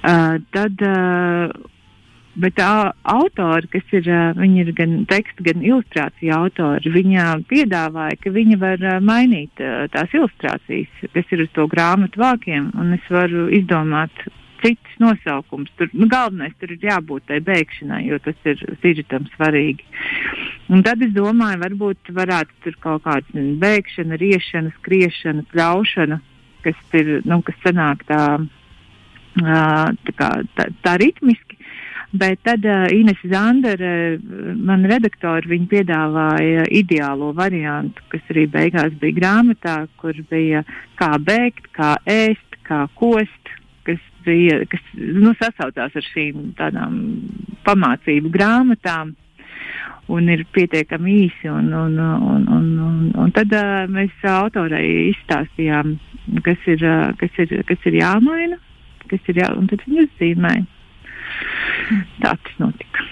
Uh, tad, uh, bet tā autori, kas ir, uh, viņi ir gan teksta, gan ilustrācija autori, viņa piedāvāja, ka viņi var mainīt tās ilustrācijas, kas ir uz to grāmatu vākiem, un es varu izdomāt citus nosaukumus. Tur nu, galvenais tur ir jābūt tai beigšanai, jo tas ir sižetam svarīgi. Un tad es domāju, varbūt varētu tur kaut kāda beigšana, riešana, skriešana, pļaušana, kas ir, nu, kas sanāk tā tā, kā, tā, tā ritmiski. Bet tad uh, Ines Zandere, man redaktori, viņa piedāvāja ideālo variantu, kas arī beigās bija grāmatā, kur bija kā bēgt, kā ēst, kā kost, kas bija, kas nu, sasaucās ar šīm tādām pamācību grāmatām. Un ir pietiekami īsi. Un, un, un, un, un, un tad uh, mēs autorei izstāstījām, kas ir, uh, kas ir, kas ir jāmaina kas ir jā, un tad viņi uzzīmēja. Tā tas notika.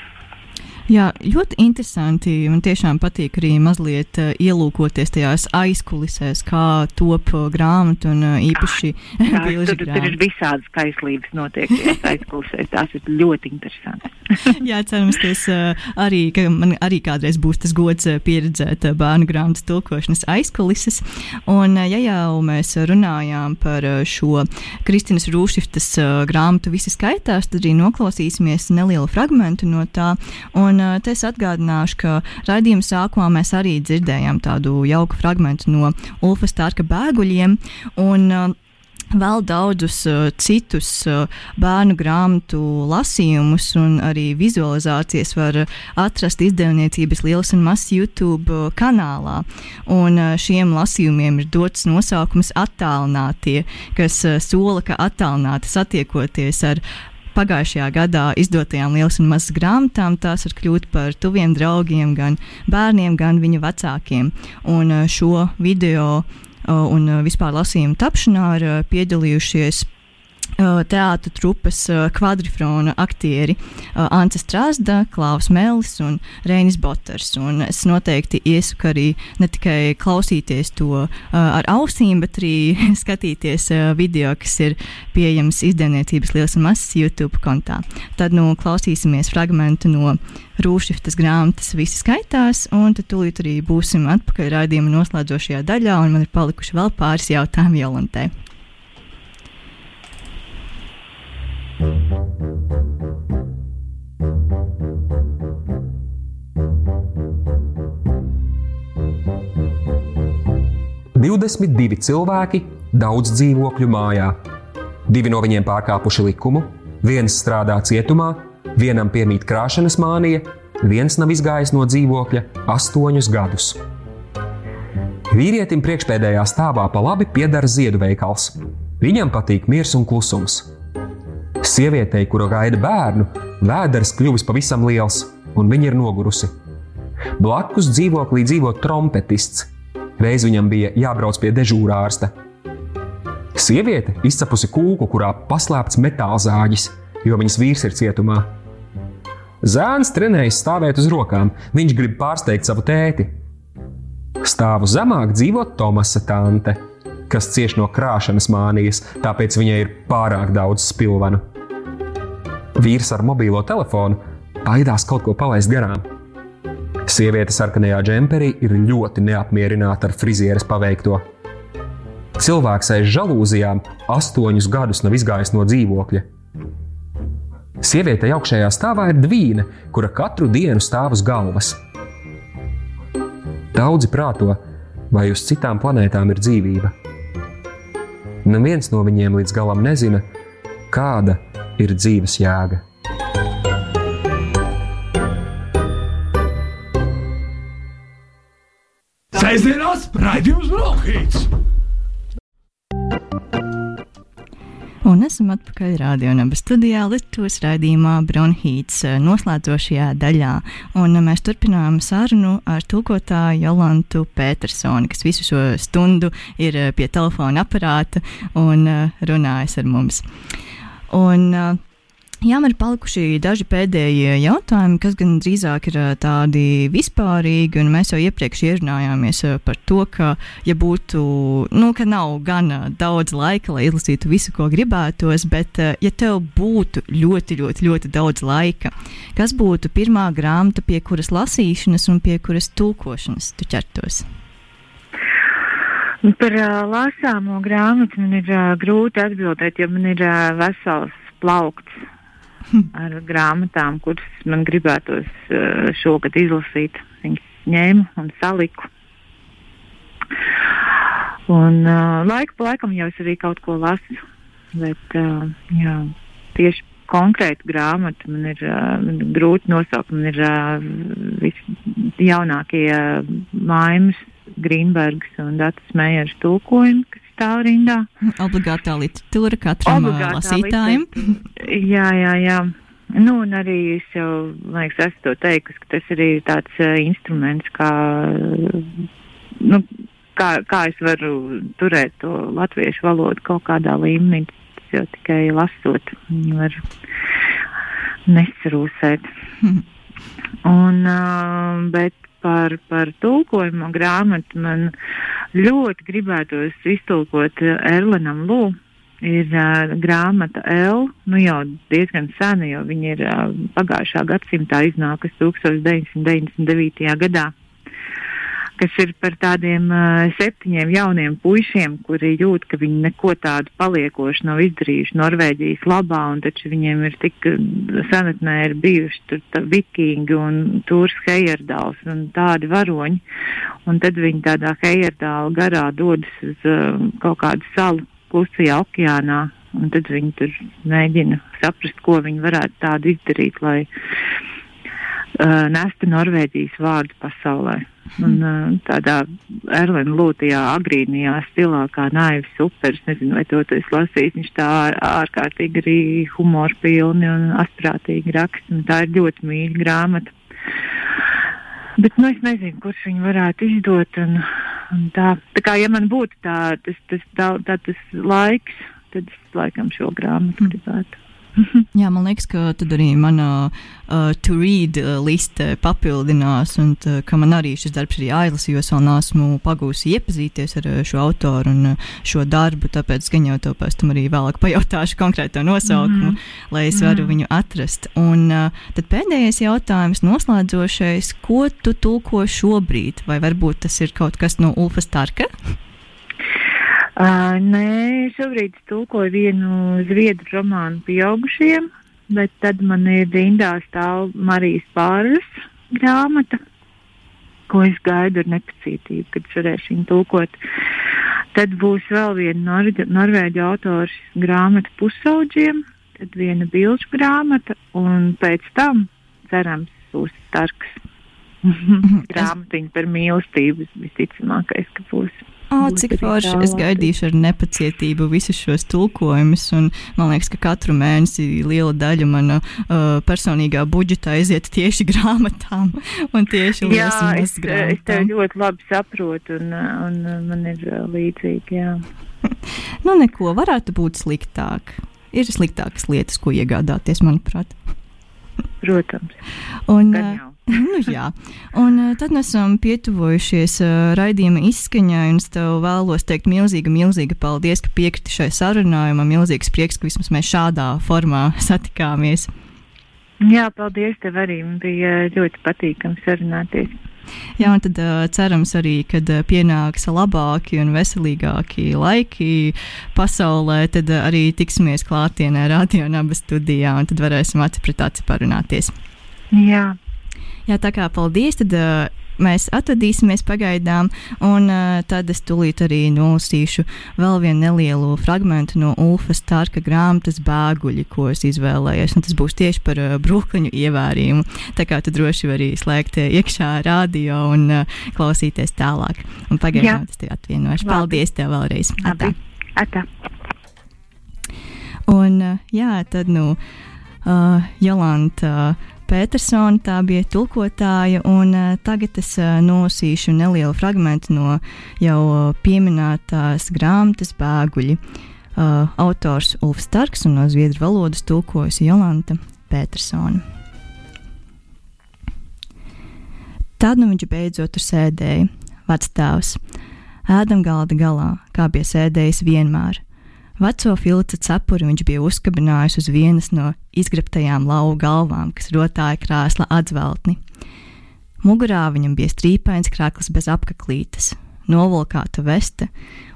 Jā, ļoti interesanti. Man tiešām patīk arī mazliet uh, ielūkoties tajās aizkulisēs, kā top uh, grāmata un uh, īpaši (laughs) bilžu grāmata. Tur ir visādas kaislības notiek aizkulisēs. Tās ir ļoti interesantas. (laughs) Jā, cerams, ka, uh, arī, ka man arī kādreiz būs tas gods pieredzēt bērnu grāmatas tulkošanas aizkulises. Un, ja jau mēs runājām par šo Kristinas Rūšiftas grāmatu visi skaitās, tad arī noklausīsimies nelielu fragmentu no tā. Un, Un uh, es atgādināšu, ka raidījuma sākumā mēs arī dzirdējām tādu jauku fragment no Ulfa Stārka bēguļiem. Un, uh, vēl daudzus uh, citus uh, bērnu grāmatu lasījumus un arī vizualizācijas var atrast izdevniecības Lielas un Mazs YouTube uh, kanālā. Un uh, šiem lasījumiem ir dots nosaukums attālinātie, kas uh, sola, ka attālināti satiekoties ar pagājušajā gadā izdotajām lielas un mazas grāmatām, tās var kļūt par tuviem draugiem gan bērniem, gan viņu vecākiem. Un uh, šo video uh, un uh, vispār lasījumu tapšanā ir piedalījušies teātras trupas kvadrifrona aktieri Anta Strasda, Klaus Mellis un Reinis Boters. Un es noteikti iesaku arī ne tikai klausīties to ar ausīm, bet arī (laughs) skatīties video, kas ir pieejams izdevniecības Liels un Masas YouTube kontā. Tad nu, klausīsimies fragment no Rūšiftas grāmatas Visi skaitās, un tad tūlīt arī būsim atpakaļ raidījuma noslēdzošajā daļā, un man ir palikuši vēl pāris jautājumi Jolantei. 22 cilvēki daudz dzīvokļu mājā. Divi no viņiem pārkāpuši likumu, viens strādā cietumā, vienam piemīt krāšanas mānija, viens nav izgājis no dzīvokļa astoņus gadus. Vīrietim priekšpēdējā stāvā pa labi pieder ziedu veikals. Viņam patīk miers un klusums. Sievietei, kura gaida bērnu, vēders kļuvis pavisam liels, un viņa ir nogurusi. Blakus dzīvoklī dzīvo trompetists. Reiz viņam bija jābrauc pie dežūrārsta. Sieviete izcepusi kūku, kurā paslēpts metāla zāģis, jo viņas vīrs ir cietumā. Zēns trenējas stāvēt uz rokām, viņš grib pārsteigt savu tēti. Stāvu zemāk dzīvo Tomasa tante, kas cieš no krāšanas mānijas, tāpēc viņai ir pārāk daudz spilvenu. Vīrs ar mobilo telefonu baidās kaut ko palaist garām. Sieviete sarkanajā džemperī ir ļoti neapmierināta ar frizieres paveikto. Cilvēks aiz žalūzijām astoņus gadus nav izgājis no dzīvokļa. Sievietei augšējā stāvā ir dvīne, kura katru dienu stāv uz galvas. Daudzi prāto, vai uz citām planētām ir dzīvība. Neviens no viņiem līdz galam nezina, kāda ir dzīves jēga. Sēžamās raidījums Brokhīts! Un esam atpakaļ radionāba studijā Lietuvas raidījumā Bronhīts eh, noslēdzošajā daļā. Un eh, mēs turpinām sarunu ar tulkotāju Jolantu Petersoni, kas visu šo stundu ir eh, pie telefona aparāta un runājas ar mums. Un, Jā, man ir palikuši daži pēdējie jautājumi, kas gan drīzāk ir tādi vispārīgi, un mēs jau iepriekš ierunājāmies par to, ka, ja būtu, nu, ka nav gan daudz laika, lai izlasītu visu, ko gribētos, bet, ja tev būtu ļoti, ļoti, ļoti daudz laika, kas būtu pirmā grāmata, pie kuras lasīšanas un pie kuras tulkošanas tu ķertos? Par uh, lasāmo grāmatu man ir uh, grūti atbildēt, jo man ir uh, vesels plaukts ar grāmatām, kuras man gribētos uh, šogad izlasīt. Viņas ņēmu un saliku. Un uh, laiku pa laikam jau es arī kaut ko lasu, bet uh, jā, tieši konkrētu grāmatu man ir uh, grūti nosaukt. Man ir uh, visjaunākie uh, maimas Grīnbergs un Dārtas Mējers tulkojumi, kas stāv rindā. Obligātā literatūra katram Obligātā lasītājam. Jā, jā, jā. Nu, un arī es jau, liekas, esmu to teikusi, ka tas arī ir tāds uh, instruments, kā, nu, kā, kā es varu turēt to latviešu valodu kaut kādā līmenī. Jau tikai lasot, viņu var nesarūsēt. (laughs) un, uh, bet par, par tulkojumu grāmatu man ļoti gribētos iztulkot Erlenam Lū. Ir uh, grāmata L, nu jau diezgan sena, jo viņa ir uh, pagājušā gadsimtā iznākusi 1999. gadā kas ir par tādiem uh, septiņiem jauniem puišiem, kuri jūt, ka viņi neko tādu paliekošu nav izdarījuši Norvēģijas labā, un taču viņiem ir tik senatnē ir bijuši tur tā, vikingi un tūrs Hejerdāls un tādi varoņi, un tad viņi tādā Hejerdāla garā dodas uz uh, kaut kādu salu klusajā okeānā, un tad viņi tur mēģina saprast, ko viņi varētu tādu izdarīt, lai uh, nestu Norvēģijas vārdu pasaulē. Un uh, tādā Erlina Lūtajā agrīnijā stilā, kā naivis upers, nezinu, vai to es lasīju, viņš tā ārkārtīgi arī humor pilni un astprātīgi raksta, un tā ir ļoti mīļa grāmata. Bet, nu, es nezinu, kurš viņu varētu izdot, un, un tā, tā kā, ja man būtu tā, tas, tas, tā, tā, tas laiks, tad es laikam šo grāmatu mm. gribētu. Jā, man liekas, ka tad arī mana uh, to read uh, liste papildinās, un tā, ka man arī šis darbs ir jāizlasa, jo es vēl neesmu pagūsi iepazīties ar uh, šo autoru un uh, šo darbu, tāpēc gan jau to pēc tam arī vēlāk pajautāšu konkrēto nosaukumu, mm. lai es varu mm. viņu atrast. Un uh, tad pēdējais jautājums, noslēdzošais, ko tu tulko šobrīd, vai varbūt tas ir kaut kas no Ulfa Starka? Uh, nē, šobrīd es tulkoju vienu zviedru romānu pieaugušiem, bet tad man ir rindā stāv Marijas pāris grāmata, ko es gaidu ar nepacietību, kad varēšu viņu tulkot. Tad būs vēl viena nor norvēģu autors grāmata pusauģiem, tad viena bilžu grāmata, un pēc tam, cerams, būs starks. (laughs) Grāmatiņa par mīlestību visticamākais, ka būs. Oh, cik forši es gaidīšu ar nepacietību visus šos tulkojumus. Man liekas, ka katru mēnesi liela daļa mana uh, personīgā budžeta aiziet tieši (laughs) grāmatām un tieši jā, es, es tev ļoti labi saprotu, un, un man ir līdzīgi. (laughs) Nu, neko varētu būt sliktāk. Ir sliktākas lietas, ko iegādāties, manuprāt. Protams. Un, (laughs) nu, jā, un tad mēs esam pietuvojušies uh, raidījuma izskaņai, un es tev vēlos teikt milzīga, milzīga paldies, ka piekriti šai sarunai. Man milzīgs prieks, ka vismaz mēs šādā formā (laughs) satikāmies. Jā, paldies tev arī. Man bija ļoti patīkami sarunāties. Jā, un tad uh, cerams arī, kad uh, pienāks labāki un veselīgāki laiki pasaulē, tad uh, arī tiksimies klātienē (laughs) radio naba studijā, un tad varēsim aci pret aci parunāties. Jā. Jā, tā kā paldies, tad uh, mēs atvadīsimies pagaidām, un uh, tad es tūlīt arī nolasīšu vēl vienu nelielu fragment no Ulfa Starka grāmatas Bēguļi, ko es izvēlējos. Tas būs tieši par uh, brūkliņu ievārījumu. Tā kā tu droši vari slēgt iekšā radio un uh, klausīties tālāk. Un pagaidām tas tev atvienošu. Paldies tev vēlreiz! Atā. Atā. Un uh, jā, tad nu uh, Jolanta. Uh, Petersona, tā bija tulkotāja, un uh, tagad es uh, nosīšu nelielu fragment no jau uh, pieminētās grāmatas Bēguļi. Uh, autors Ulfs Starks un no zviedru valodas tulkojas Jolanta Petersona. Tad nu viņš beidzot tur sēdēja, vecstāvs, ēdam galda galā, kā bija sēdējis vienmēr Veco filca cepuri viņš bija uzkabinājis uz vienas no izgrabtajām lauvu galvām, kas rotāja krēsla atzveltni. Mugurā viņam bija strīpains krāklis bez apaklītes, novalkāta veste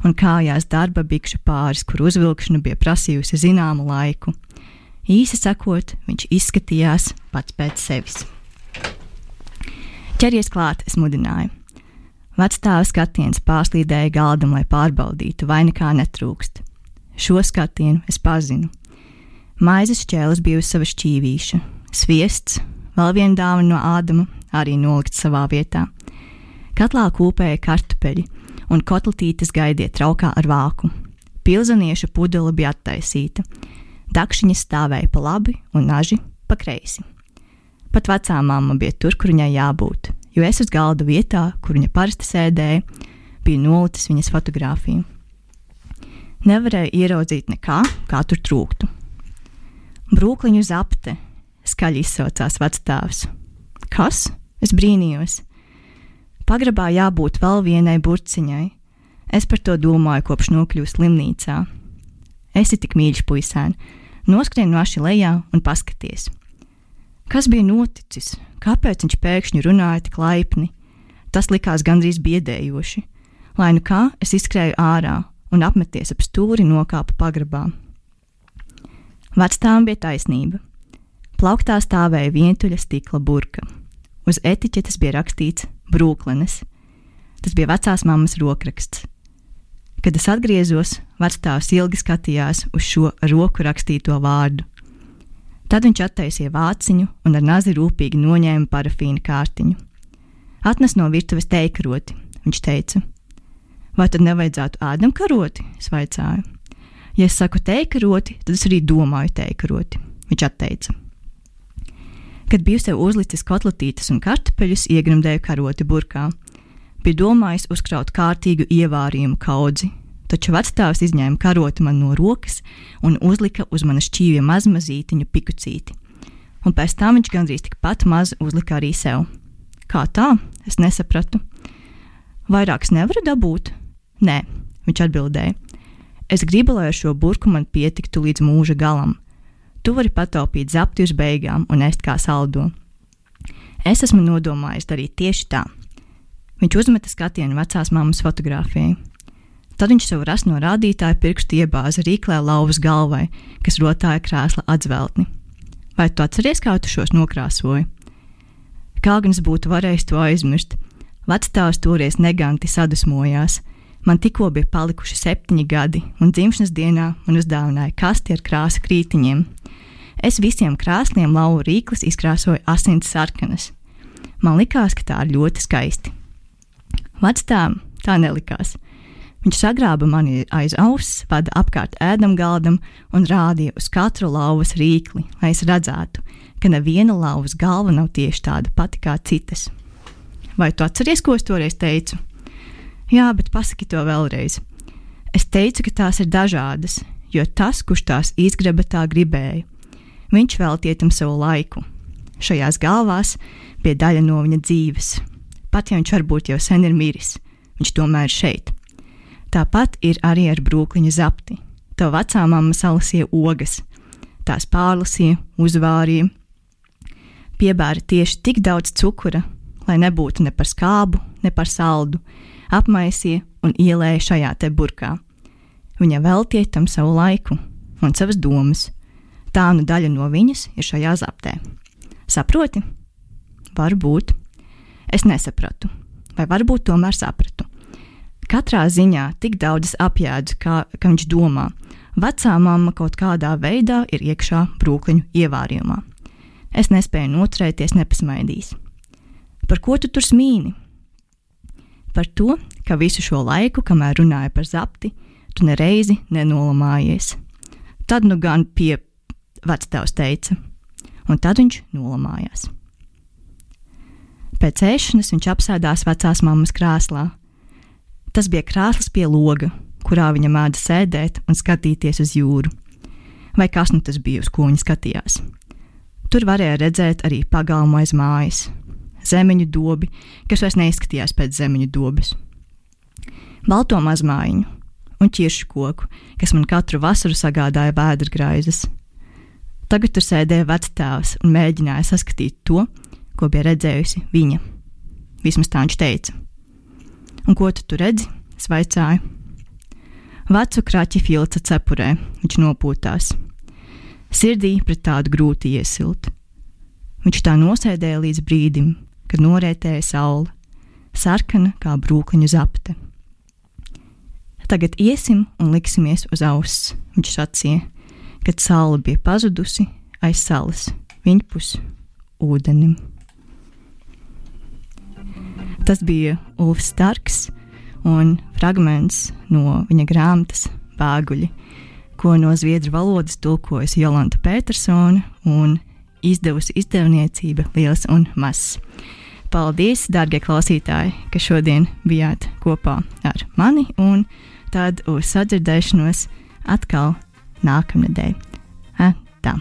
un kājās darba bikšu pāris, kur uzvilkšana bija prasījusi zināmu laiku. Īsi sakot, viņš izskatījās pats pēc sevis. Ķeries klāt, es mudināju. Vecstāva skatiens pārslīdēja galdam, lai pārbaudītu, vai nekā netrūkst. Šo skatienu es pazinu. Maizes ķēlis bija uz sava šķīvīša, sviests, vēl viena dāvana no ādama, arī nolikt savā vietā. Katlā kūpēja kartupeļi, un kotletītes gaidiet traukā ar vāku. Pilzanieša pudele bija attaisīta, dakšiņas stāvēja pa labi un naži pa kreisi. Pat vecā mamma bija tur, kur viņai jābūt, jo es uz galda vietā, kur viņa parasti sēdēja, biju nolicis viņas fotografiju. Nevarēja ieraudzīt nekā, kā tur trūktu. Brūkliņu zapte, skaļi izsaucās vecstāvs. Kas? Es brīnījos. Pagrabā jābūt vēl vienai burciņai. Es par to domāju, kopš nokļuvu slimnīcā. Esi tik mīļš, puisēn, noskrien no aši lejā un paskaties. Kas bija noticis? Kāpēc viņš pēkšņi runāja tik laipni? Tas likās gandrīz biedējoši. Lai nu kā, es izskrēju ārā un apmeties ap stūri nokāpa pagrabā. Vectām bija taisnība. Plauktā stāvēja vientuļa stikla burka. Uz etiķetes bija rakstīts Brūklenes. Tas bija vecās mammas rokraksts. Kad es atgriezos, vecāks ilgi skatījās uz šo roku rakstīto vārdu. Tad viņš attaisīja vāciņu un ar nazi rūpīgi noņēma parafīna kārtiņu. Atnes no virtuves teikaroti, viņš teica: Vai tad nevajadzētu ēdam karoti? Es vaicāju. Ja es saku teikaroti, tad es arī domāju teikaroti, viņš atteica. Kad biju sev uzlicis kotletītes un kartupeļus, iegremdēju karoti burkā. Biju domājis uzkraut kārtīgu ievārījumu kaudzi, taču vecstāvs izņēma karoti man no rokas un uzlika uz manas šķīvja mazmazītiņu pikucīti. Un pēc tam viņš gandrīz tikpat maz uzlika arī sev. Kā tā? Es nesapratu. Vairākas nevaru dabūt? Nē, viņš atbildēja. Es gribu, lai ar šo burku man pietiktu līdz mūža galam. Tu vari pataupīt zapti uz beigām un ēst kā saldo. Es esmu nodomājis darīt tieši tā. Viņš uzmeta skatienu vecās mammas fotografijai. Tad viņš savu rasno rādītāju pirkstu iebāza rīklē lauvas galvai, kas rotāja krēsla atzveltni. Vai tu atceries, kā tu šos nokrāsoji? Kā gan es būtu varējis to aizmirst? Vecstāvs toreiz neganti sadusmojās. Man tikko bija palikuši septiņi gadi, un dzimšanas dienā man uzdāvināja kasti ar krāsa krītiņiem. Es visiem krāsniem lauvu rīklis izkrāsoju asins sarkanas. Man likās, ka tā ir ļoti skaisti. Vectām tā nelikās. Viņš sagrāba mani aiz auss, vada apkārt ēdam galdam un rādīja uz katru lauvas rīkli, lai es redzētu, ka neviena lauvas galva nav tieši tāda pati kā citas. Vai tu atceries, ko es toreiz teicu? Jā, bet pasaki to vēlreiz. Es teicu, ka tās ir dažādas, jo tas, kurš tās izgreba, tā gribēja. Viņš veltīja tam savu laiku. Šajās galvās bija daļa no viņa dzīves. Pat ja viņš varbūt jau sen ir miris, viņš tomēr ir šeit. Tāpat ir arī ar brūkliņa zapti. To vecā mamma salasīja ogas, tās pārlasīja, uzvārīja, piebāra tieši tik daudz cukura, lai nebūtu ne par skābu, ne par saldu, apmaisīja un ielēja šajā te burkā. Viņa veltīja tam savu laiku un savas domas. Tā nu daļa no viņas ir šajā zaptē. Saproti? Varbūt. Es nesapratu, vai varbūt tomēr sapratu. Katrā ziņā tik daudz apjēdzu, kā, ka viņš domā. Vecā mamma kaut kādā veidā ir iekšā brūkliņu ievārījumā. Es nespēju noturēties, nepasmaidījis. Par ko tu tur smīni? Par to, ka visu šo laiku, kamēr runāja par zapti, tu nereizi nenolamājies. Tad nu gan pie vectēvs teica, un tad viņš nolamājās. Pēc ēšanas viņš apsēdās vecās mammas krēslā, Tas bija krāsls pie loga, kurā viņa mēdza sēdēt un skatīties uz jūru. Vai kas nu tas bija, uz ko viņa skatījās? Tur varēja redzēt arī pagalmu aiz mājas, zemeņu dobi, kas vairs neizskatījās pēc zemeņu dobes, balto mazmājiņu un ķiršu koku, kas man katru vasaru sagādāja vēdergraizes. Tagad tur sēdēja vectēvs un mēģināja saskatīt to, ko bija redzējusi viņa. Vismaz tā viņš teica. Un ko tu tur redzi? Es vaicāju. Vecu kraķi filca cepurē, viņš nopūtās. Sirdī pret tādu grūti iesilt. Viņš tā nosēdēja līdz brīdim, kad norētēja saule, sarkana kā brūkliņu zapte. Tagad iesim un liksimies uz auss, viņš sacīja, kad saule bija pazudusi aiz salas, viņpus ūdenim. Tas bija Ulfs Starks un fragments no viņa grāmatas Bāguļi, ko no zviedru valodas tulkojas Jolanta Petersona un izdevusi izdevniecība Liels un Mazs. Paldies, darbie klausītāji, ka šodien bijāt kopā ar mani, un tad uz sadzirdēšanos atkal nākamnedēļ. Tā!